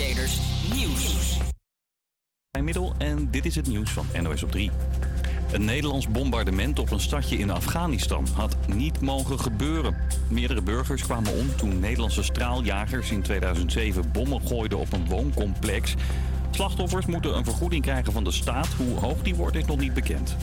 Creators Nieuws. Middel en dit is het nieuws van NOS op 3. Een Nederlands bombardement op een stadje in Afghanistan had niet mogen gebeuren. Meerdere burgers kwamen om toen Nederlandse straaljagers in 2007 bommen gooiden op een wooncomplex. Slachtoffers moeten een vergoeding krijgen van de staat. Hoe hoog die wordt is nog niet bekend.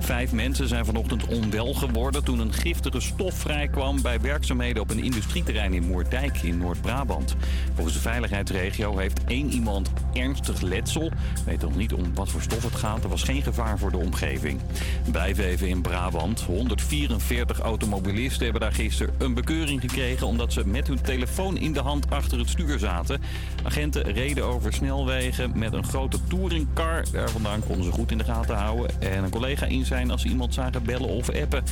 Vijf mensen zijn vanochtend onwel geworden toen een giftige stof vrijkwam bij werkzaamheden op een industrieterrein in Moerdijk in Noord-Brabant. Volgens de veiligheidsregio heeft één iemand ernstig letsel. Weet nog niet om wat voor stof het gaat. Er was geen gevaar voor de omgeving. Even in Brabant. 144 automobilisten hebben daar gisteren een bekeuring gekregen omdat ze met hun telefoon in de hand achter het stuur zaten. Agenten reden over snelwegen met een grote touringcar. Daar vandaan konden ze goed in de gaten houden. En een collega in zijn als ze iemand zagen bellen of appen.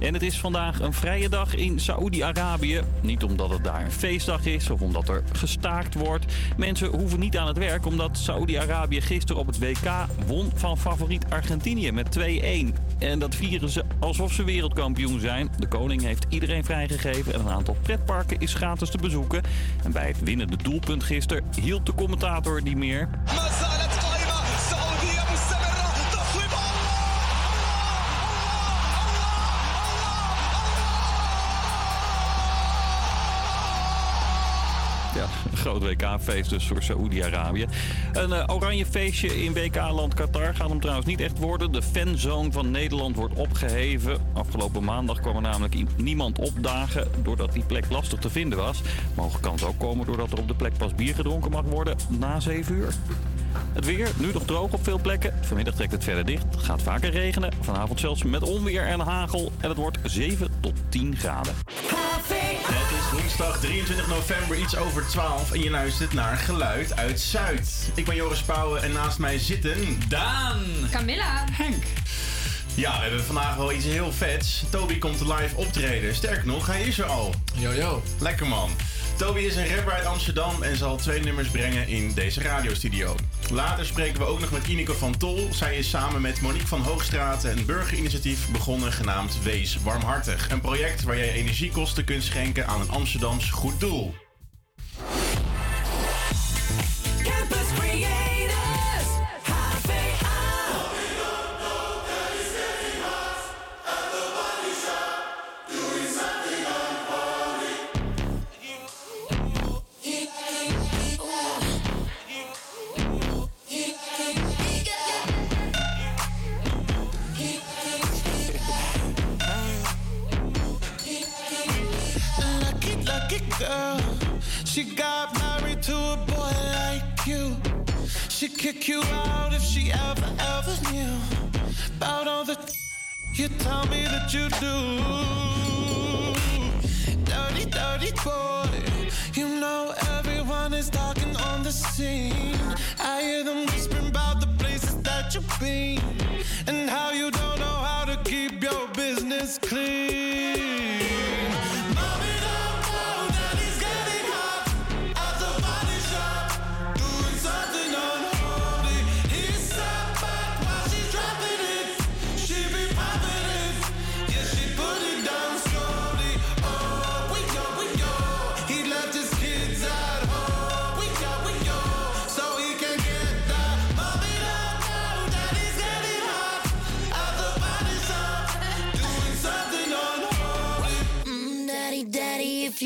En het is vandaag een vrije dag in Saoedi-Arabië. Niet omdat het daar een feestdag is of omdat er gestaakt wordt. Mensen hoeven niet aan het werk omdat Saoedi-Arabië gisteren op het WK won van favoriet Argentinië met 2-1. En dat vieren ze alsof ze wereldkampioen zijn. De koning heeft iedereen vrijgegeven en een aantal pretparken is gratis te bezoeken. En bij het winnende doelpunt gisteren hield de commentator die meer. Groot WK-feest dus voor Saoedi-Arabië. Een eh, oranje feestje in WK-land Qatar gaat hem trouwens niet echt worden. De fanzone van Nederland wordt opgeheven. Afgelopen maandag kwam er namelijk niemand opdagen... doordat die plek lastig te vinden was. Mogen kan het ook komen doordat er op de plek pas bier gedronken mag worden na 7 uur. Het weer, nu nog droog op veel plekken. Vanmiddag trekt het verder dicht. Het gaat vaker regenen. Vanavond zelfs met onweer en hagel. En het wordt 7 tot 10 graden. Het is woensdag 23 november, iets over 12 en je luistert naar Geluid uit Zuid. Ik ben Joris Pauwen en naast mij zitten Daan. Camilla. Henk. Ja, we hebben vandaag wel iets heel vets. Toby komt live optreden. Sterker nog, hij is er al. Yo, yo. Lekker man. Toby is een rapper uit Amsterdam en zal twee nummers brengen in deze radiostudio. Later spreken we ook nog met Ineke van Tol. Zij is samen met Monique van Hoogstraten een burgerinitiatief begonnen genaamd Wees Warmhartig. Een project waar jij energiekosten kunt schenken aan een Amsterdams goed doel.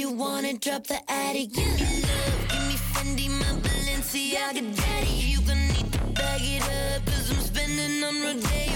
You wanna drop the attic, give me love, give me Fendi, my Balenciaga, daddy. You gonna need to bag it up, cause I'm spending on Rodeo.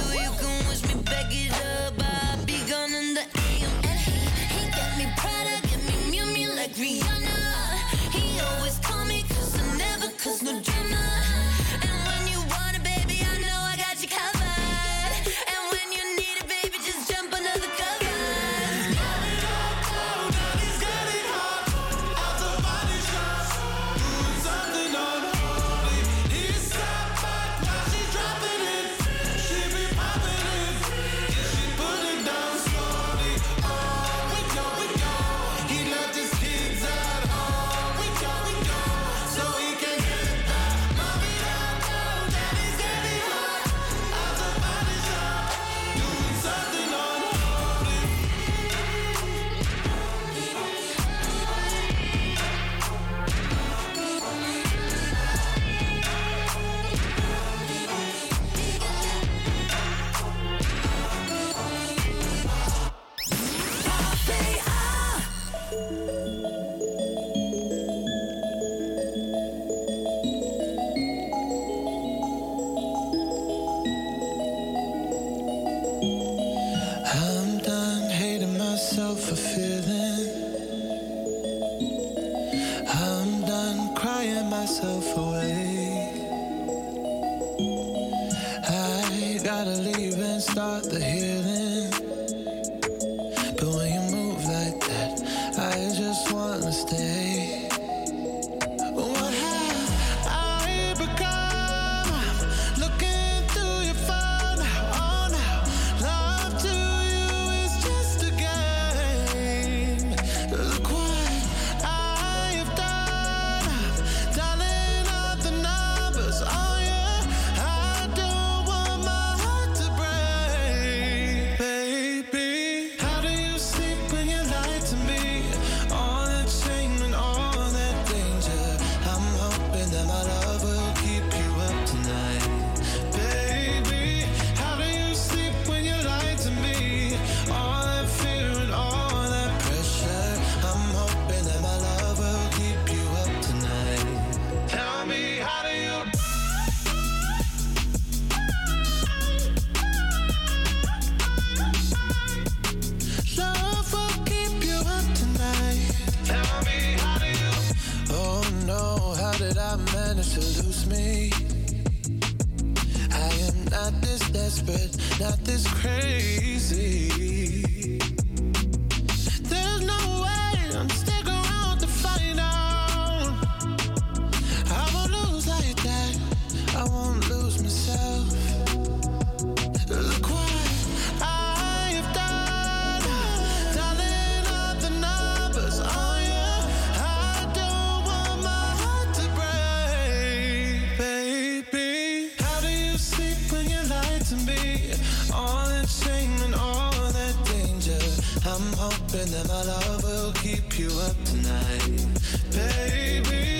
I'm hoping that my love will keep you up tonight, baby.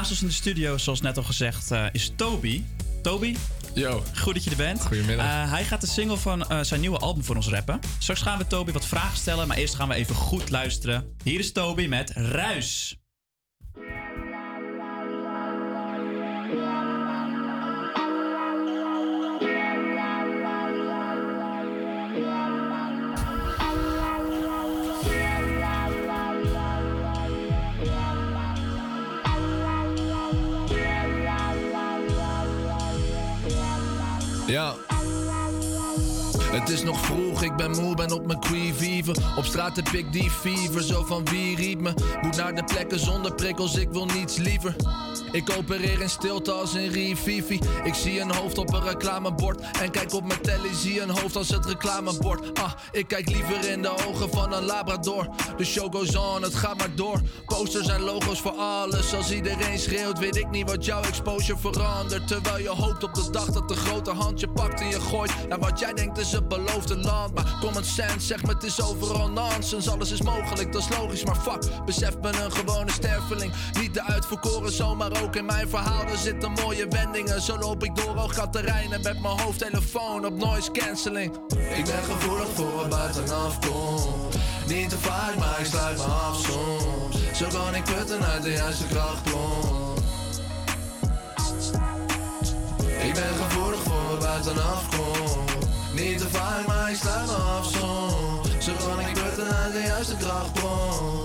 Naast ons in de studio, zoals net al gezegd, eh, is Toby. Toby, Yo, goed dat je er bent. Goedemiddag. Eh, hij gaat de single van eh, zijn nieuwe album voor ons rappen. Straks gaan we Toby wat vragen stellen, maar eerst gaan we even goed luisteren. Hier is Toby met Ruis. Ja. Het is nog vroeg, ik ben moe, ben op mijn qui-vive. Op straat heb ik die fever, zo van wie riep me. Moet naar de plekken zonder prikkels, ik wil niets liever. Ik opereer in stilte als een Rivivi. Ik zie een hoofd op een reclamebord. En kijk op mijn telly, zie een hoofd als het reclamebord. Ah, ik kijk liever in de ogen van een labrador. De show goes on, het gaat maar door. Posters en logo's voor alles. Als iedereen schreeuwt, weet ik niet wat jouw exposure verandert. Terwijl je hoopt op de dag dat de grote hand je pakt en je gooit. Naar wat jij denkt is het beloofde land. Maar common sense zegt me het is overal nonsens. Alles is mogelijk, dat is logisch. Maar fuck, besef me een gewone sterveling. Niet de uitverkoren zomaar ook in mijn verhaal. Er zitten mooie wendingen. Zo loop ik door Algaterijnen met mijn hoofdtelefoon op noise cancelling. Ik ben gevoelig voor wat buitenaf komt. Niet te vaak, maar ik sluit me af soms. Zo kan ik putten uit de juiste krachtbron. Ik ben gevoelig voor wat buitenaf komt. Niet te vaak, maar ik sluit me af soms. Zo kan ik putten uit de juiste krachtbron.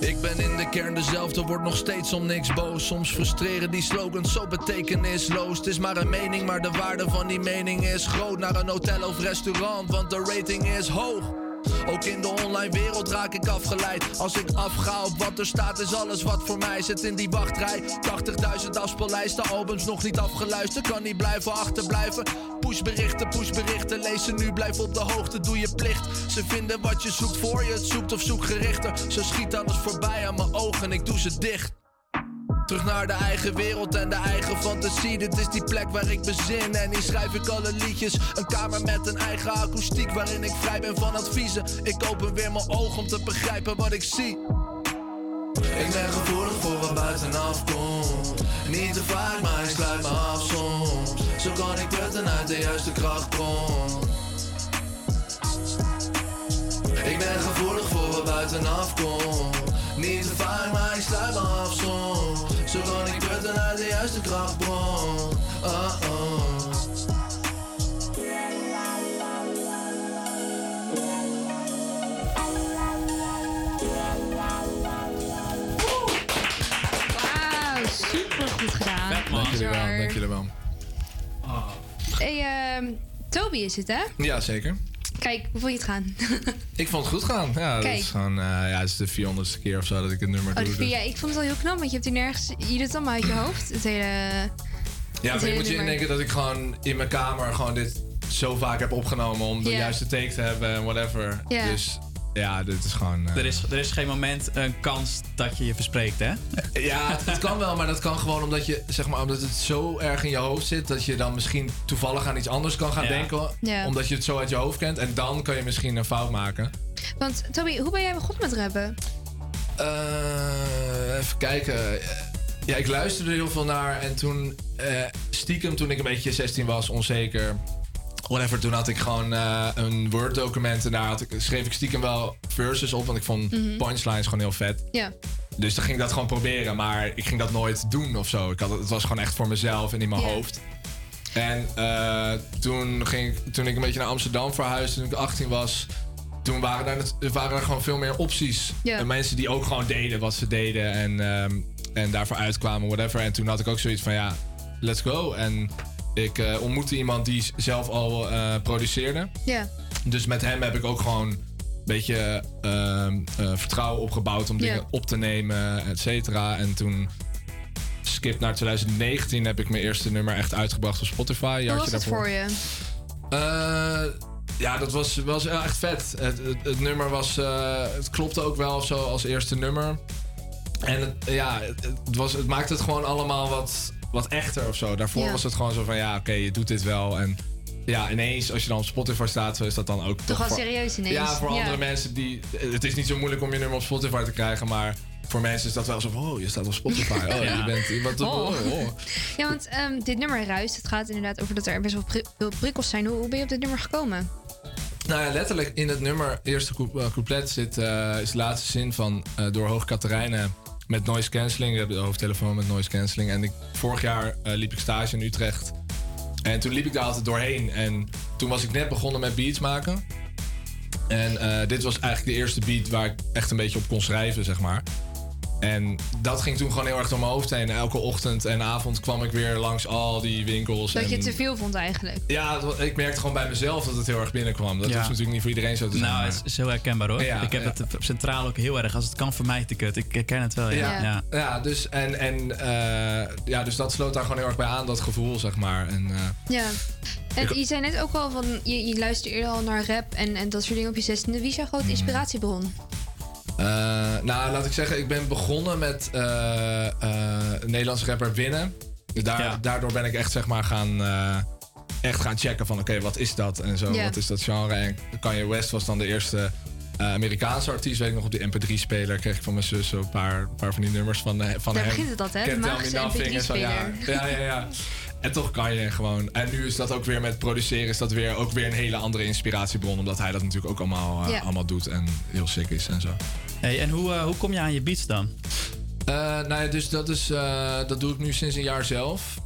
Ik ben in de kern dezelfde, wordt nog steeds om niks boos. Soms frustreren die slogans zo betekenisloos. Het is maar een mening, maar de waarde van die mening is groot. Naar een hotel of restaurant, want de rating is hoog. Ook in de online wereld raak ik afgeleid. Als ik afga op wat er staat, is alles wat voor mij zit in die wachtrij. 80.000 afspeellijsten, albums nog niet afgeluisterd. Kan niet blijven achterblijven. Pushberichten, pushberichten, lees ze nu, blijf op de hoogte, doe je plicht. Ze vinden wat je zoekt voor je, het zoekt of zoek gerichter. Zo schiet alles voorbij aan mijn ogen, ik doe ze dicht. Terug naar de eigen wereld en de eigen fantasie. Dit is die plek waar ik bezin en hier schrijf ik alle liedjes. Een kamer met een eigen akoestiek waarin ik vrij ben van adviezen. Ik open weer mijn ogen om te begrijpen wat ik zie. Ik ben gevoelig voor wat buitenaf komt. Niet te vaak, maar ik sluit me af soms. Zo kan ik putten uit de juiste krachtbron. Ik ben gevoelig voor wat buitenaf komt. Niet te vaak, maar ik sluit me af soms. Zo kan ik putten uit de juiste krachtbron. Oh oh. Wauw, super goed gedaan. Dank jullie wel, dank jullie wel. Hey, ehm, Toby is het, hè? Ja, zeker. Kijk, hoe vond je het gaan? Ik vond het goed gaan. Ja, dat is gewoon, eh, ja, het is de 400ste keer of zo dat ik het nummer Oh, doe. dus- ja, ik vond het al heel knap, want je hebt die nergens... Je doet het allemaal uit je hoofd. Het hele... Ja, Het maar je moet je indenken dat ik gewoon in mijn kamer gewoon dit zo vaak heb opgenomen om de juiste take te hebben en whatever. Ja. Dus ja, dit is gewoon. eh, Er is, er is geen moment een kans dat je je verspreekt, hè? Ja, het, kan wel, maar dat kan gewoon omdat je zeg maar omdat het zo erg in je hoofd zit dat je dan misschien toevallig aan iets anders kan gaan Ja. denken, Ja. omdat je het zo uit je hoofd kent en dan kan je misschien een fout maken. Want Toby, hoe ben jij begonnen met rappen? Eh, even kijken. Ja, ik luisterde er heel veel naar. En toen, eh, stiekem, toen ik een beetje 16 was, onzeker. Whatever, toen had ik gewoon eh, een Word-document. En daar had ik, schreef ik stiekem wel verses op. Want ik vond punchlines gewoon heel vet. Ja. Dus dan ging ik dat gewoon proberen. Maar ik ging dat nooit doen of zo. Ik had, het was gewoon echt voor mezelf en in mijn hoofd. En eh, toen, ging ik, toen ik een beetje naar Amsterdam verhuisde, toen ik 18 was, toen waren er, er waren er gewoon veel meer opties. Ja. En mensen die ook gewoon deden wat ze deden en, ehm, en daarvoor uitkwamen, whatever. En toen had ik ook zoiets van, ja, let's go. En ik eh, ontmoette iemand die zelf al eh, produceerde. Ja. Dus met hem heb ik ook gewoon een beetje ehm, eh, vertrouwen opgebouwd om Ja. dingen op te nemen, et cetera. En toen, skip naar 2019, heb ik mijn eerste nummer echt uitgebracht op Spotify. Hoe jaartje was het voor je? Ja, dat was, was echt vet. Het, het, het nummer was. het klopte ook wel of zo als eerste nummer. En het, ja, het, het was, het maakte het gewoon allemaal wat, wat echter of zo. Daarvoor Ja. was het gewoon zo van ja, oké, je doet dit wel. En ja, ineens als je dan op Spotify staat, is dat dan ook Toch wel serieus ineens. Ja, voor andere mensen die. Het is niet zo moeilijk om je nummer op Spotify te krijgen, maar. Voor mensen is dat wel zo van, oh, je staat op Spotify. Oh, Ja. je bent iemand. Oh. Oh. Oh. Ja, want ehm, dit nummer ruist. Het gaat inderdaad over dat er best wel pri- veel prikkels zijn. Hoe, hoe ben je op dit nummer gekomen? Nou ja, letterlijk in het nummer, eerste eh, couplet, zit, eh, is de laatste zin van eh, Door Hoog Katerijnen met noise cancelling. We hebben de hoofdtelefoon met noise cancelling. En ik, vorig jaar eh, liep ik stage in Utrecht. En toen liep ik daar altijd doorheen. En toen was ik net begonnen met beats maken. En eh, dit was eigenlijk de eerste beat waar ik echt een beetje op kon schrijven, zeg maar. En dat ging toen gewoon heel erg door mijn hoofd heen. Elke ochtend en avond kwam ik weer langs al die winkels. Dat je en- het te veel vond eigenlijk. ja, ik merkte gewoon bij mezelf dat het heel erg binnenkwam. Dat Ja. hoeft natuurlijk niet voor iedereen zo te zijn. Nou, maar- het is heel herkenbaar hoor. Ja, ik heb ja. het centraal ook heel erg. Als het kan, voor mij te kut. Ik herken het wel, ja. Ja. ja. Ja, dus, en, en, eh, ja, dus dat sloot daar gewoon heel erg bij aan, dat gevoel, zeg maar. En, eh, Ja. En je zei net ook al van, je, je luisterde eerder al naar rap en, en dat soort dingen op je zestiende. Wie is jouw Mm. grote inspiratiebron? Eh, nou, laat ik zeggen, ik ben begonnen met eh eh, een Nederlandse rapper Winnen. Dus daar, Ja. Daardoor ben ik echt, zeg maar, gaan, eh, echt gaan checken van, oké, wat is dat? En zo, Ja. wat is dat genre? En Kanye West was dan de eerste eh, Amerikaanse artiest. Weet ik nog, op die MP3-speler kreeg ik van mijn zus zo een paar, paar van die nummers van, eh, van Daar hem. begint het altijd, hè? De magische Nothing en zo, ja. MP3-speler. Ja, ja, ja. En toch kan je gewoon. En nu is dat ook weer met produceren, is dat weer ook weer een hele andere inspiratiebron. Omdat hij dat natuurlijk ook allemaal, eh, Ja. allemaal doet en heel sick is en zo. Hey, en hoe, eh, hoe kom je aan je beats dan? Eh, nou ja, dus dat, is, eh, dat doe ik nu sinds een jaar zelf.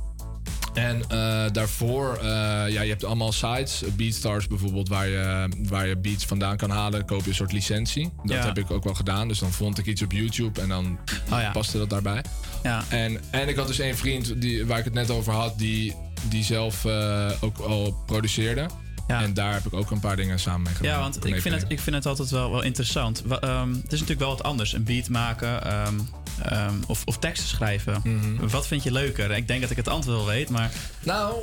En eh, daarvoor, eh, ja, je hebt allemaal sites, Beatstars bijvoorbeeld, waar je, waar je beats vandaan kan halen. Koop je een soort licentie. Dat Ja. heb ik ook wel gedaan. Dus dan vond ik iets op YouTube en dan Oh ja. paste dat daarbij. Ja. En, en ik had dus een vriend die, waar ik het net over had, die, die zelf eh, ook al produceerde. Ja. En daar heb ik ook een paar dingen samen mee gedaan. Ja, want ik vind, het, ik vind het altijd wel, wel interessant. Ehm, het is natuurlijk wel wat anders. Een beat maken ehm, ehm, of, of teksten schrijven. Mhm. Wat vind je leuker? Ik denk dat ik het antwoord wel weet, maar... Nou,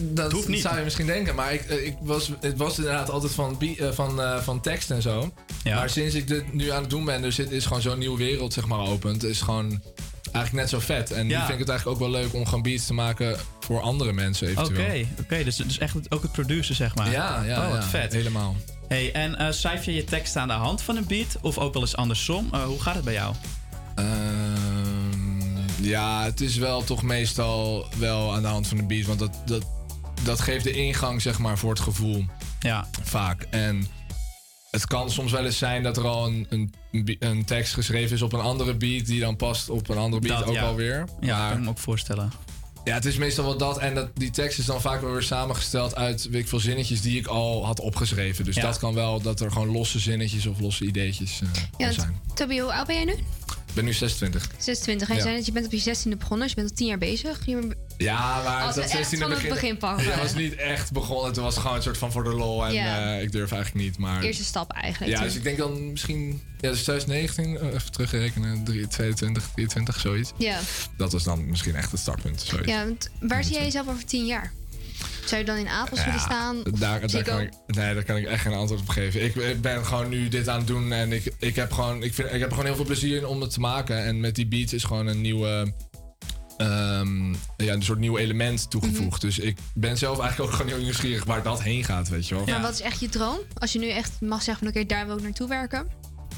dat hoeft niet. zou je misschien denken. Maar ik, eh, ik was, het was inderdaad altijd van, eh, van, eh, van tekst en zo. Ja. Maar sinds ik dit nu aan het doen ben, dus het is gewoon zo'n nieuwe wereld zeg maar opent. is gewoon eigenlijk net zo vet. En nu Ja. vind ik het eigenlijk ook wel leuk om gewoon beats te maken voor andere mensen Oké, eventueel. oké. dus, dus echt ook het produceren, zeg maar. Ja, ja, Oh, wat ja, vet. helemaal. Hey, en eh schrijf je je tekst aan de hand van een beat? Of ook wel eens andersom? Hoe gaat het bij jou? Ehm, ja, het is wel toch meestal wel aan de hand van de beat. Want dat, dat, dat geeft de ingang, zeg maar, voor het gevoel. Ja. Vaak. En het kan soms wel eens zijn dat er al een, een, een tekst geschreven is op een andere beat... die dan past op een andere beat Dat, ook ja. alweer. Ja, Maar- kan ik me ook voorstellen. ja, het is meestal wel dat. En dat, die tekst is dan vaak wel weer samengesteld uit weet ik veel zinnetjes die ik al had opgeschreven. Dus Ja. dat kan wel dat er gewoon losse zinnetjes of losse ideetjes eh, Ja, van zijn. Toby, hoe oud ben jij nu? Ik ben nu 26. 26. En je Ja. zei dat je bent op je 16e begonnen, dus je bent al 10 jaar bezig. Je, Ja, maar Als dat echt 16e van het begin, begin pakken. Ja, was niet echt begonnen. Het was gewoon een soort van voor de lol. En Ja. eh, ik durf eigenlijk niet. Maar eerste stap eigenlijk. ja, toen. dus ik denk dan misschien... Ja, dus 2019, eh, even terugrekenen. 3, 22, 23, zoiets. ja. Dat was dan misschien echt het startpunt. Zoiets. ja, want waar zie jij jezelf over 10 jaar? Zou je dan in Apels willen staan? Daar, daar, Ziggo? kan ik, nee, daar kan ik echt geen antwoord op geven. Ik, ik ben gewoon nu dit aan het doen en ik, ik, heb gewoon, ik, vind, ik heb er gewoon heel veel plezier in om het te maken. En met die beats is gewoon een nieuwe, ehm, ja, een soort nieuw element toegevoegd. Mhm. Dus ik ben zelf eigenlijk ook gewoon heel nieuwsgierig waar dat heen gaat, weet je wel. Maar wat is echt je droom? Als je nu echt mag zeggen van oké, daar wil ik naartoe werken.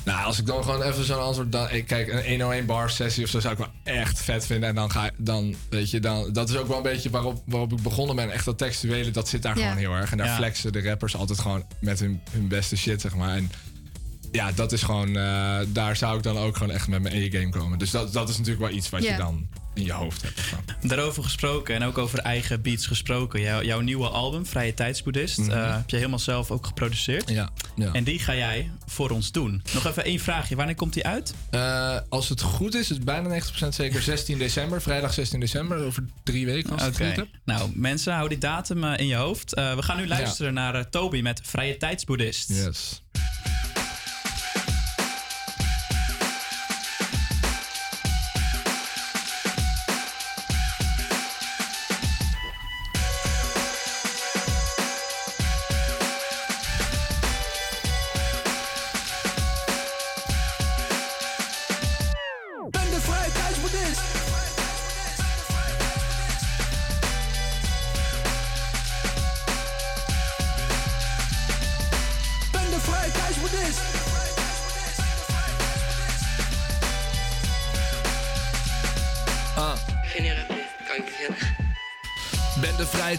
Nou, als ik dan gewoon even zo'n antwoord... Dan, kijk, een 101 bar sessie of zo zou ik wel echt vet vinden. En dan ga dan, weet je, dan... Dat is ook wel een beetje waarop, waarop ik begonnen ben. Echt dat textuele, dat zit daar Ja. gewoon heel erg. En daar flexen de rappers altijd gewoon met hun, hun beste shit, zeg maar. En ja, dat is gewoon... eh, daar zou ik dan ook gewoon echt met mijn E-game komen. Dus dat, dat is natuurlijk wel iets wat je dan in je hoofd hebt. Gewoon. Daarover gesproken en ook over eigen beats gesproken. Jouw, jouw nieuwe album, Vrije Tijdsboeddhist, Mhm. eh, heb je helemaal zelf ook geproduceerd. Ja, ja. En die ga jij voor ons doen. Nog even één vraagje. Wanneer komt die uit? Eh, als het goed is, is het bijna 90% zeker 16 december. Vrijdag 16 december, over drie weken als het goed heb. Nou, mensen, hou die datum in je hoofd. Eh, we gaan nu luisteren naar Toby met Vrije Tijdsboeddhist. Yes.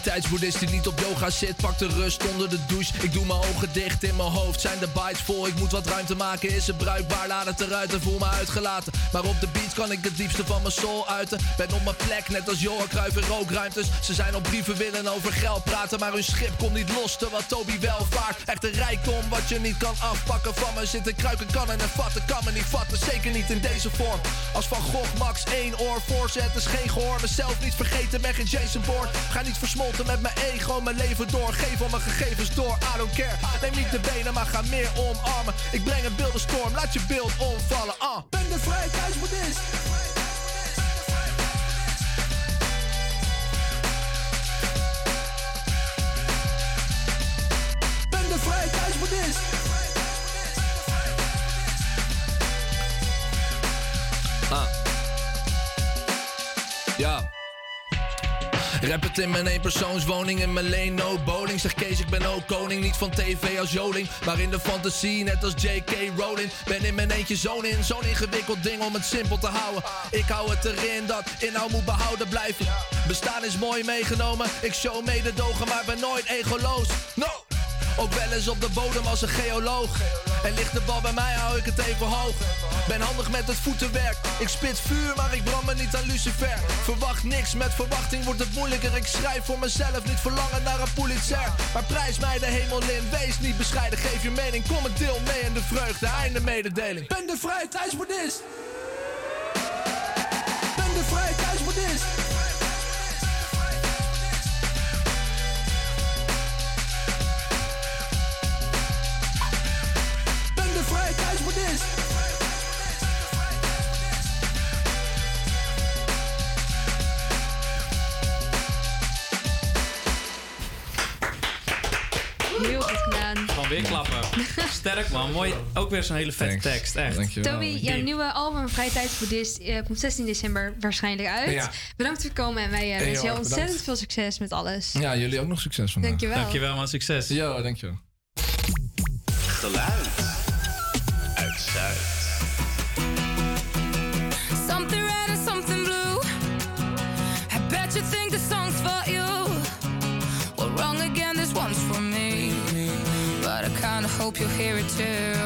Tijdsboeddhist die niet op yoga zit. Pak de rust onder de douche. Ik doe mijn ogen dicht. In mijn hoofd zijn de bites vol. Ik moet wat ruimte maken. Is het bruikbaar? Laat het eruit en voel me uitgelaten. Maar op de beats kan ik het diepste van mijn soul uiten. Ben op mijn plek, net als Johan Cruijff in rookruimtes. Ze zijn op brieven willen over geld praten. Maar hun schip komt niet los, terwijl Toby wel vaart. Echt een rijkdom wat je niet kan afpakken van me. Zitten kruiken, kannen en vatten. Kan me niet vatten, zeker niet in deze vorm. Als Van Gogh, Max, één oor voorzet is geen gehoor. Mezelf niet vergeten, ben geen Jason Bourne. Ga niet versmolten met mijn ego, mijn leven door. Geef al mijn gegevens door, I don't care. Neem niet de benen, maar ga meer omarmen. Ik breng een beeldenstorm, laat je beeld omvallen. Ah. Ben de vrije tijdsboeddhist. Ben de vrije tijdsboeddhist. Ah. Ja. Rap het in mijn eenpersoonswoning in mijn lane, no bowling. Zeg Kees, ik ben ook koning, niet van tv als Joling. Maar in de fantasie, net als J.K. Rowling. Ben in mijn eentje zo'n in, zo'n ingewikkeld ding om het simpel te houden. Ik hou het erin dat inhoud moet behouden blijven. Bestaan is mooi meegenomen, ik show mededogen, maar ben nooit egoloos. No! Ook wel eens op de bodem als een geoloog. En ligt de bal bij mij, hou ik het even hoog. Ben handig met het voetenwerk. Ik spit vuur, maar ik brand me niet aan lucifer. Verwacht niks, met verwachting wordt het moeilijker. Ik schrijf voor mezelf, niet verlangen naar een Pulitzer. Maar prijs mij de hemel in, wees niet bescheiden. Geef je mening, kom en deel mee in de vreugde. Einde mededeling. Ben de vrije. Heel goed gedaan. Gewoon weer klappen. Sterk man, mooi. Ook weer zo'n hele vette tekst, echt. Toby, jouw nieuwe album Vrije Tijdsboeddhist eh, komt 16 december waarschijnlijk uit. Ja. Bedankt voor het komen en wij eh, Heel wensen jou ontzettend bedankt. veel succes met alles. Ja, jullie ook nog succes vandaag. Dankjewel. Dankjewel man, succes. Ja, dankjewel. Geluid uit Zuid. Hope you'll hear it too.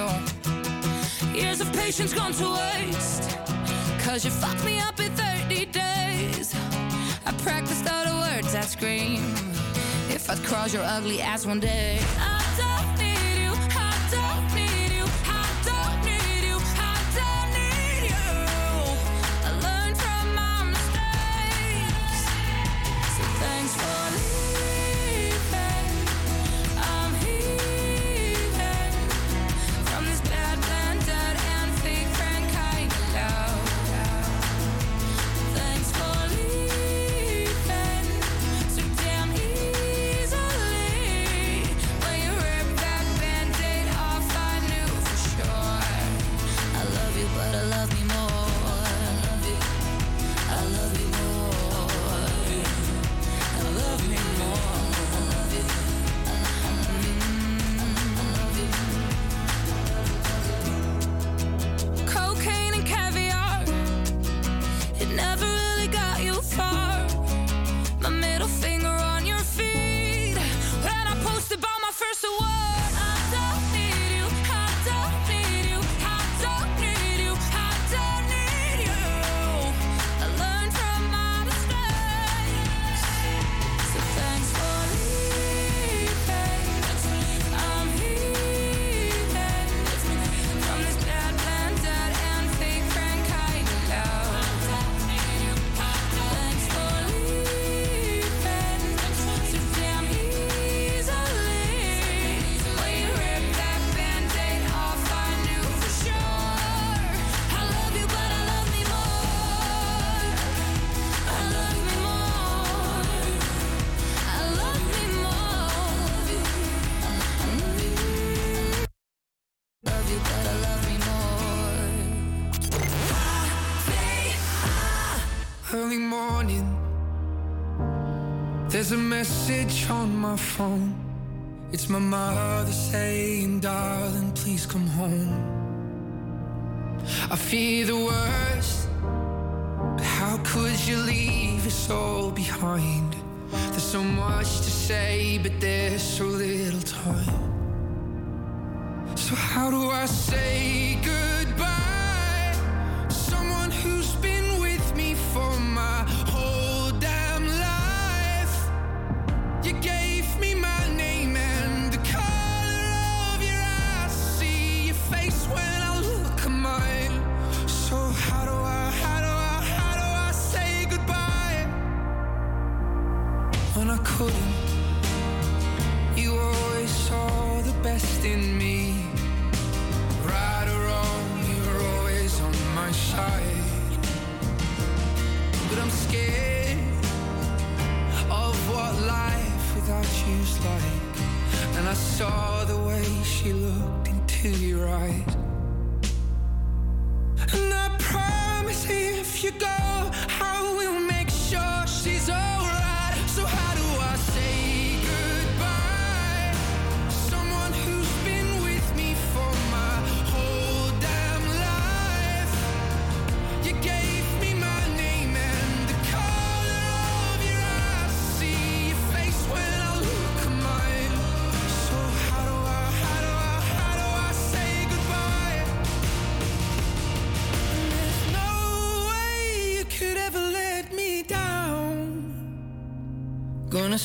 Years of patience gone to waste. Cause you fucked me up in 30 days. I practiced all the words I scream. If I'd cross your ugly ass one day. I don't need you, I don't need you, I don't need you, I don't need you. I learned from my mistakes. So thanks for my phone. It's my mother saying, Darling, please come home. I fear the worst, but how could you leave us all behind? There's so much to say, but there's so little time. So, how do I say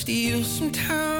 steal some time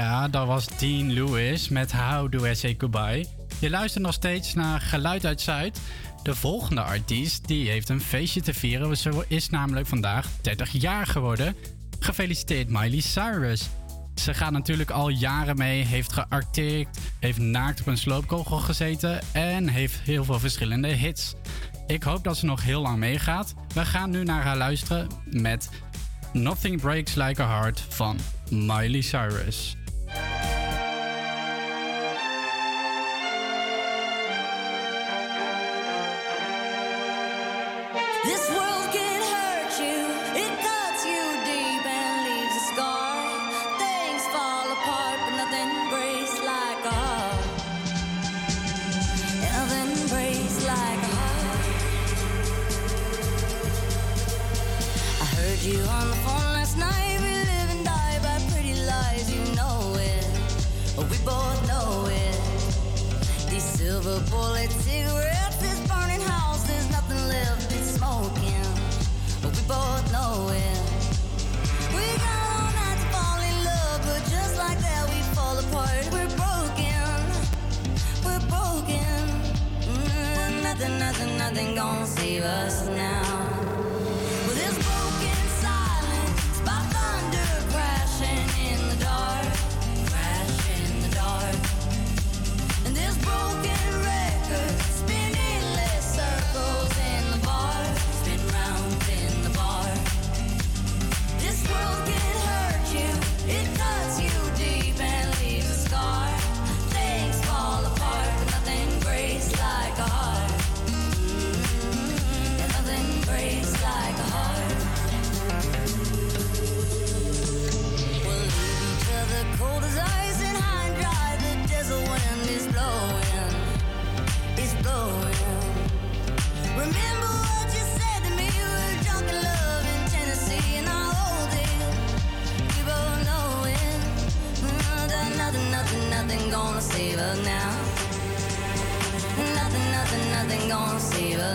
Ja, dat was Dean Lewis met How Do I Say Goodbye. Je luistert nog steeds naar Geluid uit Zuid. De volgende artiest die heeft een feestje te vieren. Ze is namelijk vandaag 30 jaar geworden. Gefeliciteerd Miley Cyrus. Ze gaat natuurlijk al jaren mee, heeft gearteerd, heeft naakt op een sloopkogel gezeten en heeft heel veel verschillende hits. Ik hoop dat ze nog heel lang meegaat. We gaan nu naar haar luisteren met Nothing Breaks Like a Heart van Miley Cyrus. nothing, nothing, nothing gonna save us now.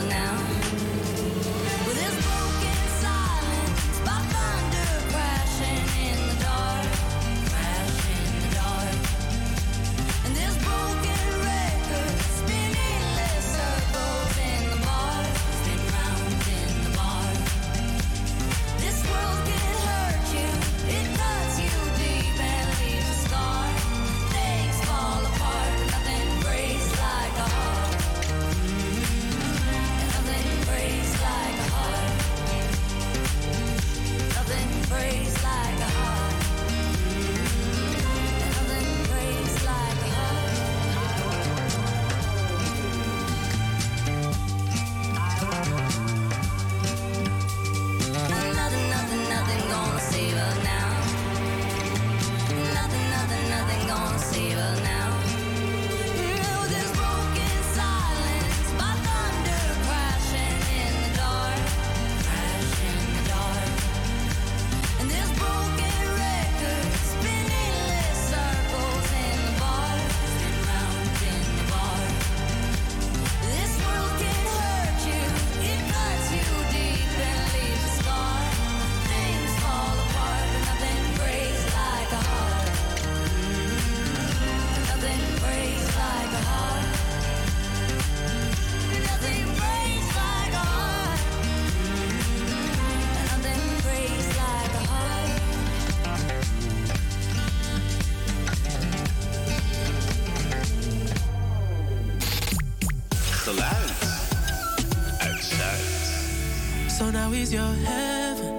now with this broken silence by thunder crash. He's your heaven.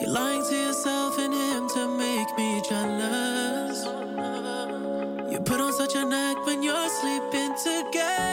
You're lying to yourself and him to make me jealous. You put on such an act when you're sleeping together.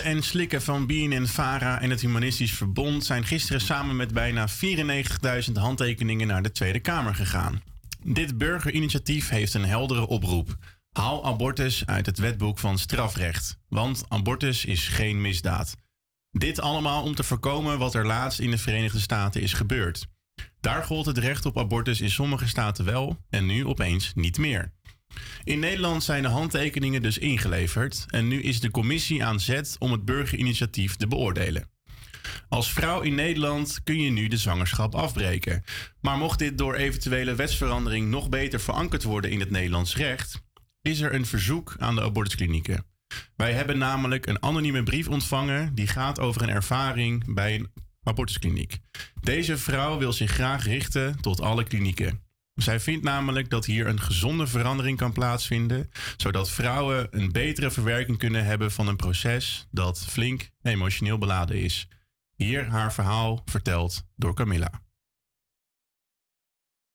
Spuiten en slikken van Bien en Vara en het Humanistisch Verbond zijn gisteren samen met bijna 94.000 handtekeningen naar de Tweede Kamer gegaan. Dit burgerinitiatief heeft een heldere oproep. Haal abortus uit het wetboek van strafrecht, want abortus is geen misdaad. Dit allemaal om te voorkomen wat er laatst in de Verenigde Staten is gebeurd. Daar gold het recht op abortus in sommige staten wel en nu opeens niet meer. In Nederland zijn de handtekeningen dus ingeleverd en nu is de commissie aan zet om het burgerinitiatief te beoordelen. Als vrouw in Nederland kun je nu de zwangerschap afbreken. Maar mocht dit door eventuele wetsverandering nog beter verankerd worden in het Nederlands recht, is er een verzoek aan de abortusklinieken. Wij hebben namelijk een anonieme brief ontvangen die gaat over een ervaring bij een abortuskliniek. Deze vrouw wil zich graag richten tot alle klinieken. Zij vindt namelijk dat hier een gezonde verandering kan plaatsvinden, zodat vrouwen een betere verwerking kunnen hebben van een proces dat flink emotioneel beladen is. Hier haar verhaal verteld door Camilla.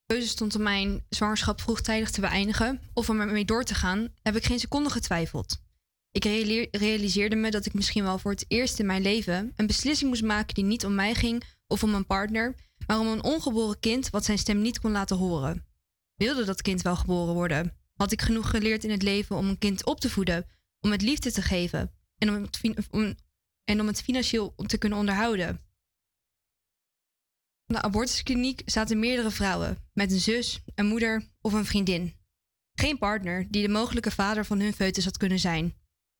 keuze stond om mijn zwangerschap vroegtijdig te beëindigen of om ermee door te gaan, heb ik geen seconde getwijfeld. Ik reali- realiseerde me dat ik misschien wel voor het eerst in mijn leven een beslissing moest maken die niet om mij ging of om een partner, maar om een ongeboren kind wat zijn stem niet kon laten horen. Wilde dat kind wel geboren worden? Had ik genoeg geleerd in het leven om een kind op te voeden, om het liefde te geven en om het, om, en om het financieel te kunnen onderhouden? In de abortuskliniek zaten meerdere vrouwen met een zus, een moeder of een vriendin. Geen partner die de mogelijke vader van hun foetus had kunnen zijn.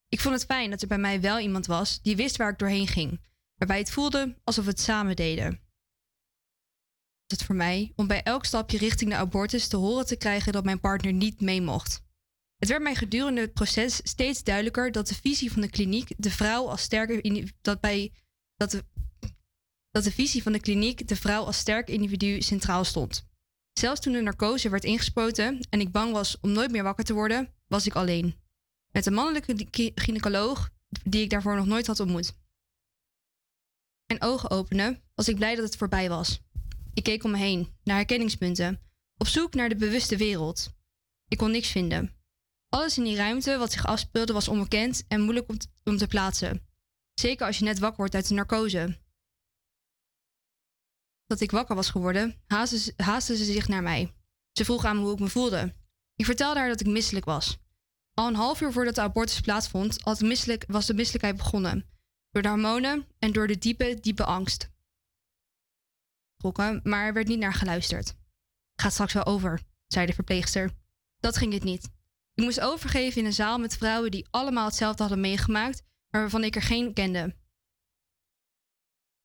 Ik vond het fijn dat er bij mij wel iemand was die wist waar ik doorheen ging, waarbij het voelde alsof we het samen deden. Was het voor mij om bij elk stapje richting de abortus te horen te krijgen dat mijn partner niet mee mocht. Het werd mij gedurende het proces steeds duidelijker dat de visie van de kliniek de vrouw als sterke dat bij dat de, dat de visie van de kliniek de vrouw als sterk individu centraal stond. Zelfs toen de narcose werd ingespoten en ik bang was om nooit meer wakker te worden, was ik alleen. Met een mannelijke gy- gynaecoloog die ik daarvoor nog nooit had ontmoet. Mijn ogen openen, was ik blij dat het voorbij was. Ik keek om me heen, naar herkenningspunten, op zoek naar de bewuste wereld. Ik kon niks vinden. Alles in die ruimte wat zich afspeelde was onbekend en moeilijk om, te plaatsen. Zeker als je net wakker wordt uit de narcose. Dat ik wakker was geworden, haastte ze, zich naar mij. Ze vroeg aan me hoe ik me voelde. Ik vertelde haar dat ik misselijk was. Al een half uur voordat de abortus plaatsvond, misselijk, was de misselijkheid begonnen. Door de hormonen en door de diepe, diepe angst. Maar er werd niet naar geluisterd. Gaat straks wel over, zei de verpleegster. Dat ging het niet. Ik moest overgeven in een zaal met vrouwen die allemaal hetzelfde hadden meegemaakt, maar waarvan ik er geen kende. Het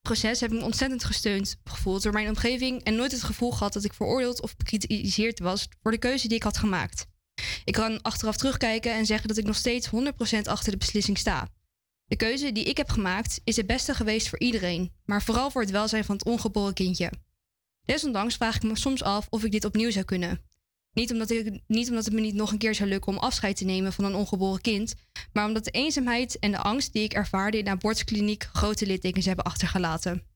proces heb ik me ontzettend gesteund gevoeld door mijn omgeving en nooit het gevoel gehad dat ik veroordeeld of bekritiseerd was voor de keuze die ik had gemaakt. Ik kan achteraf terugkijken en zeggen dat ik nog steeds 100% achter de beslissing sta. De keuze die ik heb gemaakt is het beste geweest voor iedereen, maar vooral voor het welzijn van het ongeboren kindje. Desondanks vraag ik me soms af of ik dit opnieuw zou kunnen. Niet omdat, ik, niet omdat het me niet nog een keer zou lukken om afscheid te nemen van een ongeboren kind, maar omdat de eenzaamheid en de angst die ik ervaarde in de abortuskliniek grote littekens hebben achtergelaten.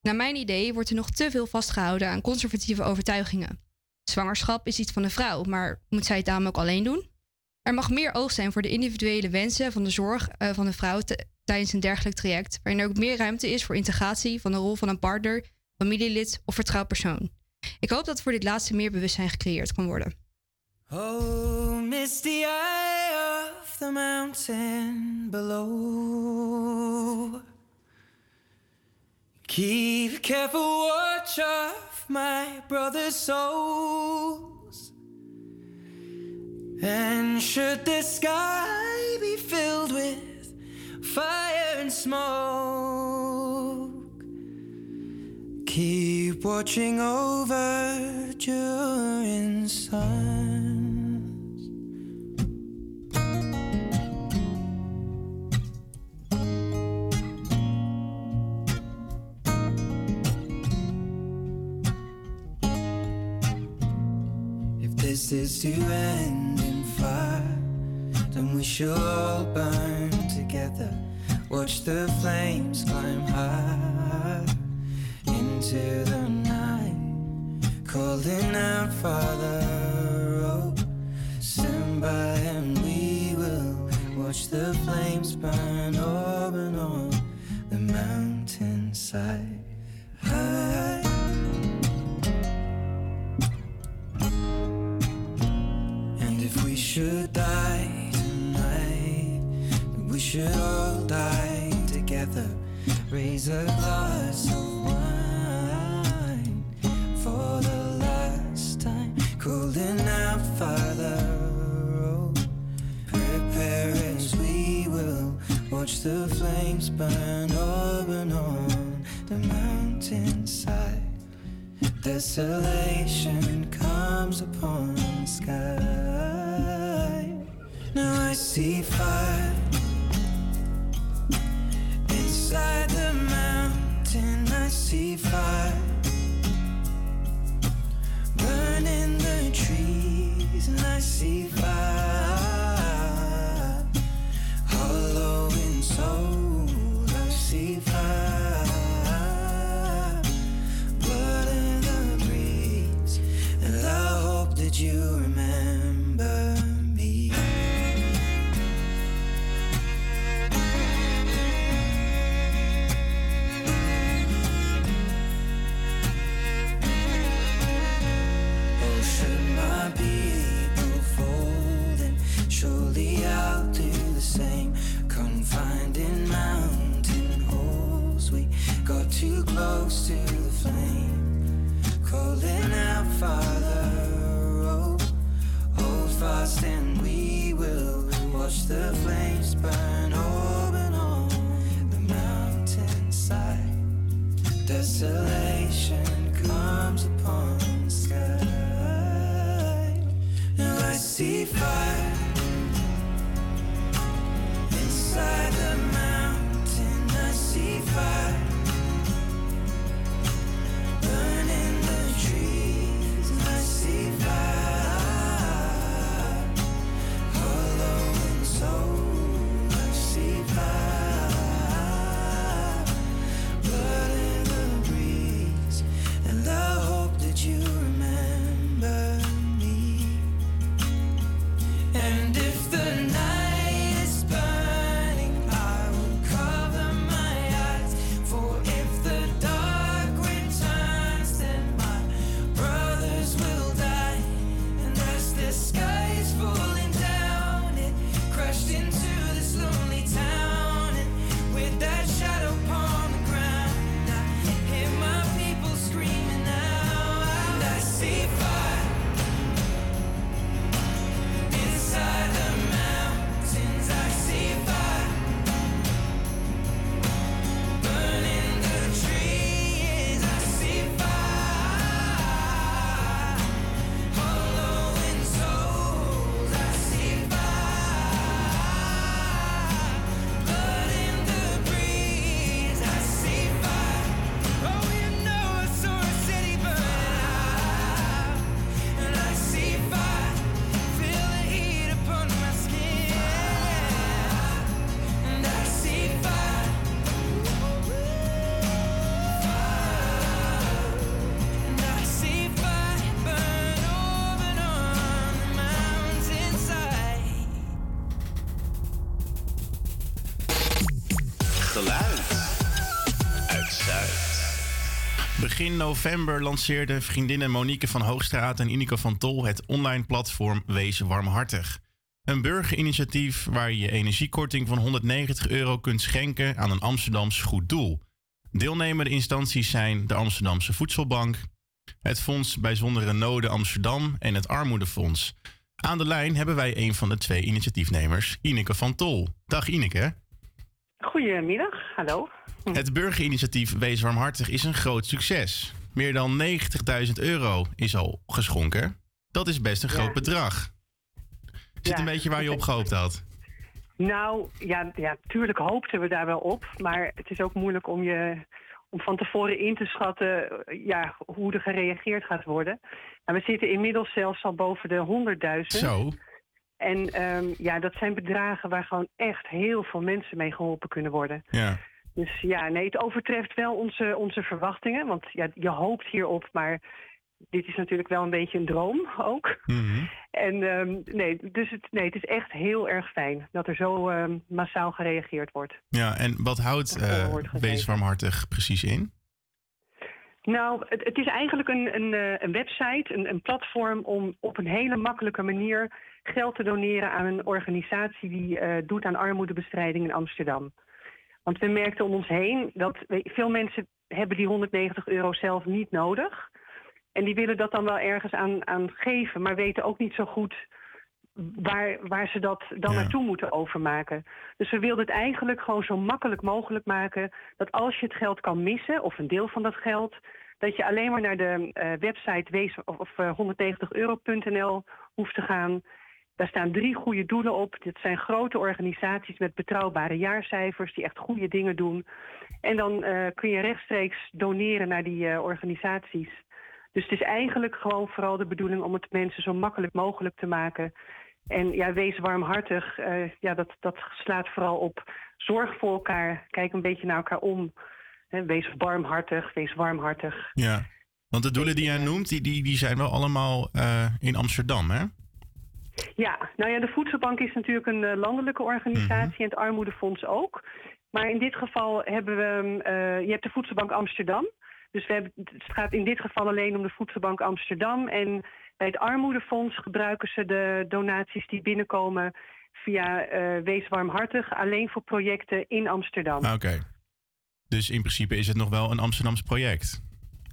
Naar mijn idee wordt er nog te veel vastgehouden aan conservatieve overtuigingen. Zwangerschap is iets van de vrouw, maar moet zij het daarom ook alleen doen? Er mag meer oog zijn voor de individuele wensen van de zorg eh, van de vrouw tijdens een dergelijk traject, waarin er ook meer ruimte is voor integratie van de rol van een partner, familielid of vertrouwd persoon. Ik hoop dat voor dit laatste meer bewustzijn gecreëerd kan worden. Oh, misty eye of the mountain below. Keep careful watch of my brother's souls. And should the sky be filled with fire and smoke, keep watching over during suns. If this is to end then we shall burn together. Watch the flames climb high into the night, calling out, Father, oh, stand by and we will watch the flames burn up and on the mountainside. High. And if we should die should all die together. Raise a glass of wine for the last time. Calling out, Father, oh, prepare as we will watch the flames burn up and on the mountainside. Desolation comes upon the sky. Now I see fire inside the mountain. I see fire burning the trees, and I see fire hollow in soul. I see fire blood in the breeze, and I hope that you lost and we will watch the flames burn open on the mountainside. Desolation comes upon the sky. Now I see fire inside the mountain. I see fire. November lanceerden vriendinnen Monique van Hoogstraat en Ineke van Tol het online platform Wees Warmhartig. Een burgerinitiatief waar je energiekorting van 190 euro kunt schenken aan een Amsterdams goed doel. Deelnemende instanties zijn de Amsterdamse Voedselbank, het Fonds Bijzondere Noden Amsterdam en het Armoedefonds. Aan de lijn hebben wij een van de twee initiatiefnemers, Ineke van Tol. Dag Ineke. Goedemiddag, hallo. Het burgerinitiatief Wees Warmhartig is een groot succes. Meer dan 90.000 euro is al geschonken. Dat is best een groot Ja. bedrag. Zit Ja. een beetje waar je op gehoopt had. Nou, ja, ja, tuurlijk hoopten we daar wel op. Maar het is ook moeilijk om je om van tevoren in te schatten eh, ja, hoe er gereageerd gaat worden. Nou, we zitten inmiddels zelfs al boven de 100.000. Zo. En ehm, ja, dat zijn bedragen waar gewoon echt heel veel mensen mee geholpen kunnen worden. Ja. Dus ja, nee, het overtreft wel onze, onze verwachtingen. Want ja, je hoopt hierop, maar dit is natuurlijk wel een beetje een droom ook. Mhm. En ehm, nee, dus het, nee, het is echt heel erg fijn dat er zo ehm, massaal gereageerd wordt. Ja, en wat houdt gegeven. Wees Warmhartig precies in? Nou, het, het is eigenlijk een, een, eh, een website, een, een platform om op een hele makkelijke manier geld te doneren aan een organisatie die eh, doet aan armoedebestrijding in Amsterdam. Want we merkten om ons heen dat veel mensen hebben die 190 euro zelf niet nodig. En die willen dat dan wel ergens aan, aan geven, maar weten ook niet zo goed waar, waar ze dat dan naartoe moeten overmaken. Dus we wilden het eigenlijk gewoon zo makkelijk mogelijk maken dat als je het geld kan missen, of een deel van dat geld, dat je alleen maar naar de eh, website wees of, of eh, 190euro.nl hoeft te gaan. Daar staan drie goede doelen op. Dit zijn grote organisaties met betrouwbare jaarcijfers die echt goede dingen doen. En dan eh, kun je rechtstreeks doneren naar die eh, organisaties. Dus het is eigenlijk gewoon vooral de bedoeling om het mensen zo makkelijk mogelijk te maken. En ja, wees warmhartig. eh, ja, dat, dat slaat vooral op zorg voor elkaar. Kijk een beetje naar elkaar om. Wees barmhartig, wees warmhartig. Ja. Want de doelen die jij noemt, die, die, die zijn wel allemaal in Amsterdam, hè? Ja, nou ja, de Voedselbank is natuurlijk een eh, landelijke organisatie en het Armoedefonds ook. Maar in dit geval hebben we, eh, je hebt de Voedselbank Amsterdam. Dus we hebben, het gaat in dit geval alleen om de Voedselbank Amsterdam. En bij het Armoedefonds gebruiken ze de donaties die binnenkomen via eh, Wees Warmhartig alleen voor projecten in Amsterdam. Ah, Oké. Dus in principe is het nog wel een Amsterdams project.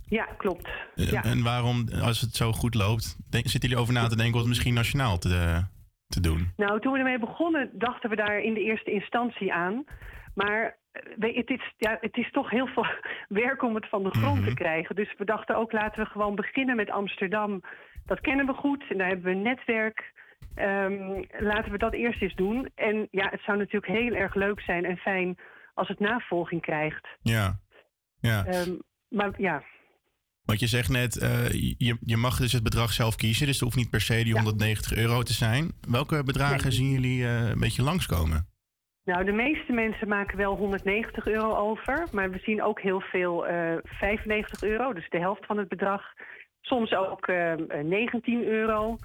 Ja, klopt. Eh, Ja. En waarom, als het zo goed loopt, denk- zitten jullie over na te denken om het misschien nationaal te, te doen? Nou, toen we ermee begonnen, dachten we daar in de eerste instantie aan. Maar je, het, is, ja, het is toch heel veel werk om het van de grond Mhm. te krijgen. Dus we dachten ook, laten we gewoon beginnen met Amsterdam. Dat kennen we goed en daar hebben we een netwerk. Ehm, laten we dat eerst eens doen. En ja, het zou natuurlijk heel erg leuk zijn en fijn als het navolging krijgt. Ja. ja. Ehm, maar ja, Want je zegt net, eh, je, je mag dus het bedrag zelf kiezen. Dus het hoeft niet per se die 190 euro te zijn. Welke bedragen Nee. zien jullie eh, een beetje langskomen? Nou, de meeste mensen maken wel 190 euro over. Maar we zien ook heel veel eh 95 euro, dus de helft van het bedrag. Soms ook eh, eh, 19 euro.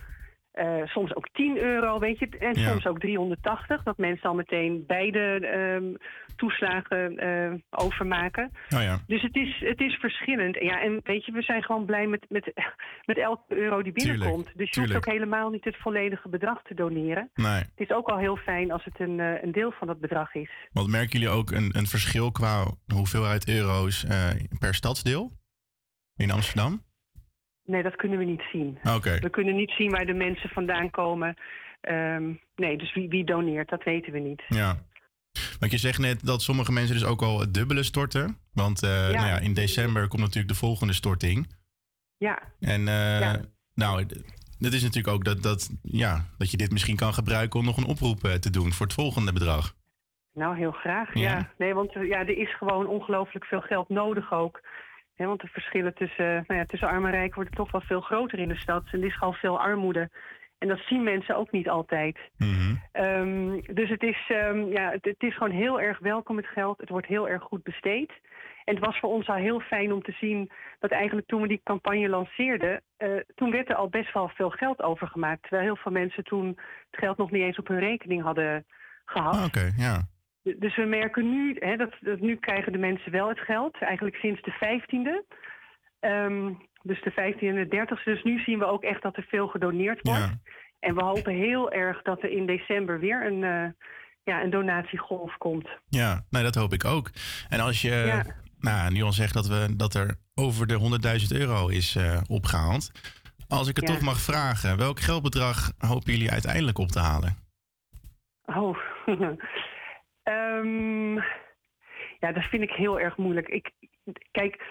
Eh, soms ook 10 euro, weet je. En Ja. soms ook 380. Dat mensen al meteen beide ehm, toeslagen eh, overmaken. Oh ja. Dus het is, het is verschillend. Ja, en weet je, we zijn gewoon blij met, met, met elke euro die Tuurlijk, binnenkomt. dus je hoeft ook helemaal niet het volledige bedrag te doneren. Nee. Het is ook al heel fijn als het een, eh, een deel van dat bedrag is. Want merken jullie ook een, een verschil qua hoeveelheid euro's per stadsdeel? In Amsterdam? Nee, dat kunnen we niet zien. We kunnen niet zien waar de mensen vandaan komen. Ehm, nee, dus wie, wie doneert, dat weten we niet. Ja. Want je zegt net dat sommige mensen dus ook al het dubbele storten. Want eh, Nou ja, in december komt natuurlijk de volgende storting. Ja, En eh, Ja. nou, dat is natuurlijk ook dat, dat, ja, dat je dit misschien kan gebruiken om nog een oproep eh, te doen voor het volgende bedrag. nou heel graag. Ja. Ja. Nee, want ja, er is gewoon ongelooflijk veel geld nodig ook. Want de verschillen tussen, nou ja, tussen arm en rijk worden toch wel veel groter in de stad. En er is gewoon veel armoede. En dat zien mensen ook niet altijd. Ehm, dus het is, ehm, ja, het, het is gewoon heel erg welkom het geld. Het wordt heel erg goed besteed. En het was voor ons al heel fijn om te zien dat eigenlijk toen we die campagne lanceerden, eh, toen werd er al best wel veel geld overgemaakt. Terwijl heel veel mensen toen het geld nog niet eens op hun rekening hadden gehad. Ah, Oké, ja. Dus we merken nu, hè, dat, dat nu krijgen de mensen wel het geld. Eigenlijk sinds de 15e. Ehm, dus de 15e en de 30e. Dus nu zien we ook echt dat er veel gedoneerd wordt. En we hopen heel erg dat er in december weer een, eh, ja, een donatiegolf komt. Ja, nee, dat hoop ik ook. En als je Ja. nou, nu al zegt dat, we, dat er over de 100.000 euro is eh, opgehaald. Als ik het Ja. toch mag vragen, welk geldbedrag hopen jullie uiteindelijk op te halen? Oh. Ehm, ja, dat vind ik heel erg moeilijk. Ik, kijk,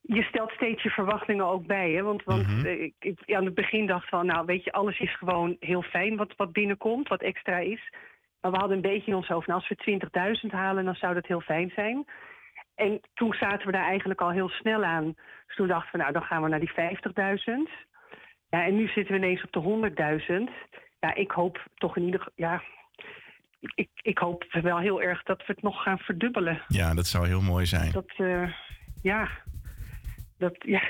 je stelt steeds je verwachtingen ook bij. Hè? Want, want Mhm. eh, ik, ik aan het begin dacht van, nou weet je, alles is gewoon heel fijn wat, wat binnenkomt, wat extra is. Maar we hadden een beetje in ons hoofd, nou, als we 20.000 halen, dan zou dat heel fijn zijn. En toen zaten we daar eigenlijk al heel snel aan. Dus toen dachten we, nou, dan gaan we naar die 50.000. Ja, en nu zitten we ineens op de 100.000. Ja, ik hoop toch in ieder geval, ja, ik, ik hoop wel heel erg dat we het nog gaan verdubbelen. Ja, dat zou heel mooi zijn. Dat, eh, ja, dat, ja,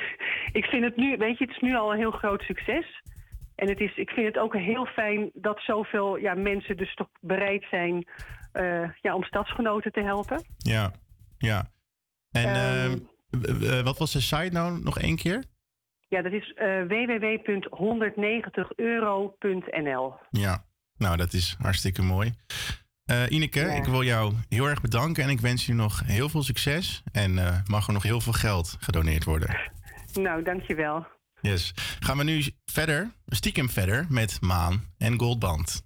ik vind het nu, weet je, het is nu al een heel groot succes. En het is, ik vind het ook heel fijn dat zoveel ja, mensen dus toch bereid zijn eh, ja, om stadsgenoten te helpen. Ja, ja. En Ehm, ehm, w- wat was de site nou nog één keer? Ja, dat is eh, www.190euro.nl. Ja, nou dat is hartstikke mooi. Eh, Ineke, ik wil jou heel erg bedanken en ik wens je nog heel veel succes. En eh, mag er nog heel veel geld gedoneerd worden. Nou, dankjewel. Yes. Gaan we nu verder, stiekem verder, met Maan en Goldband.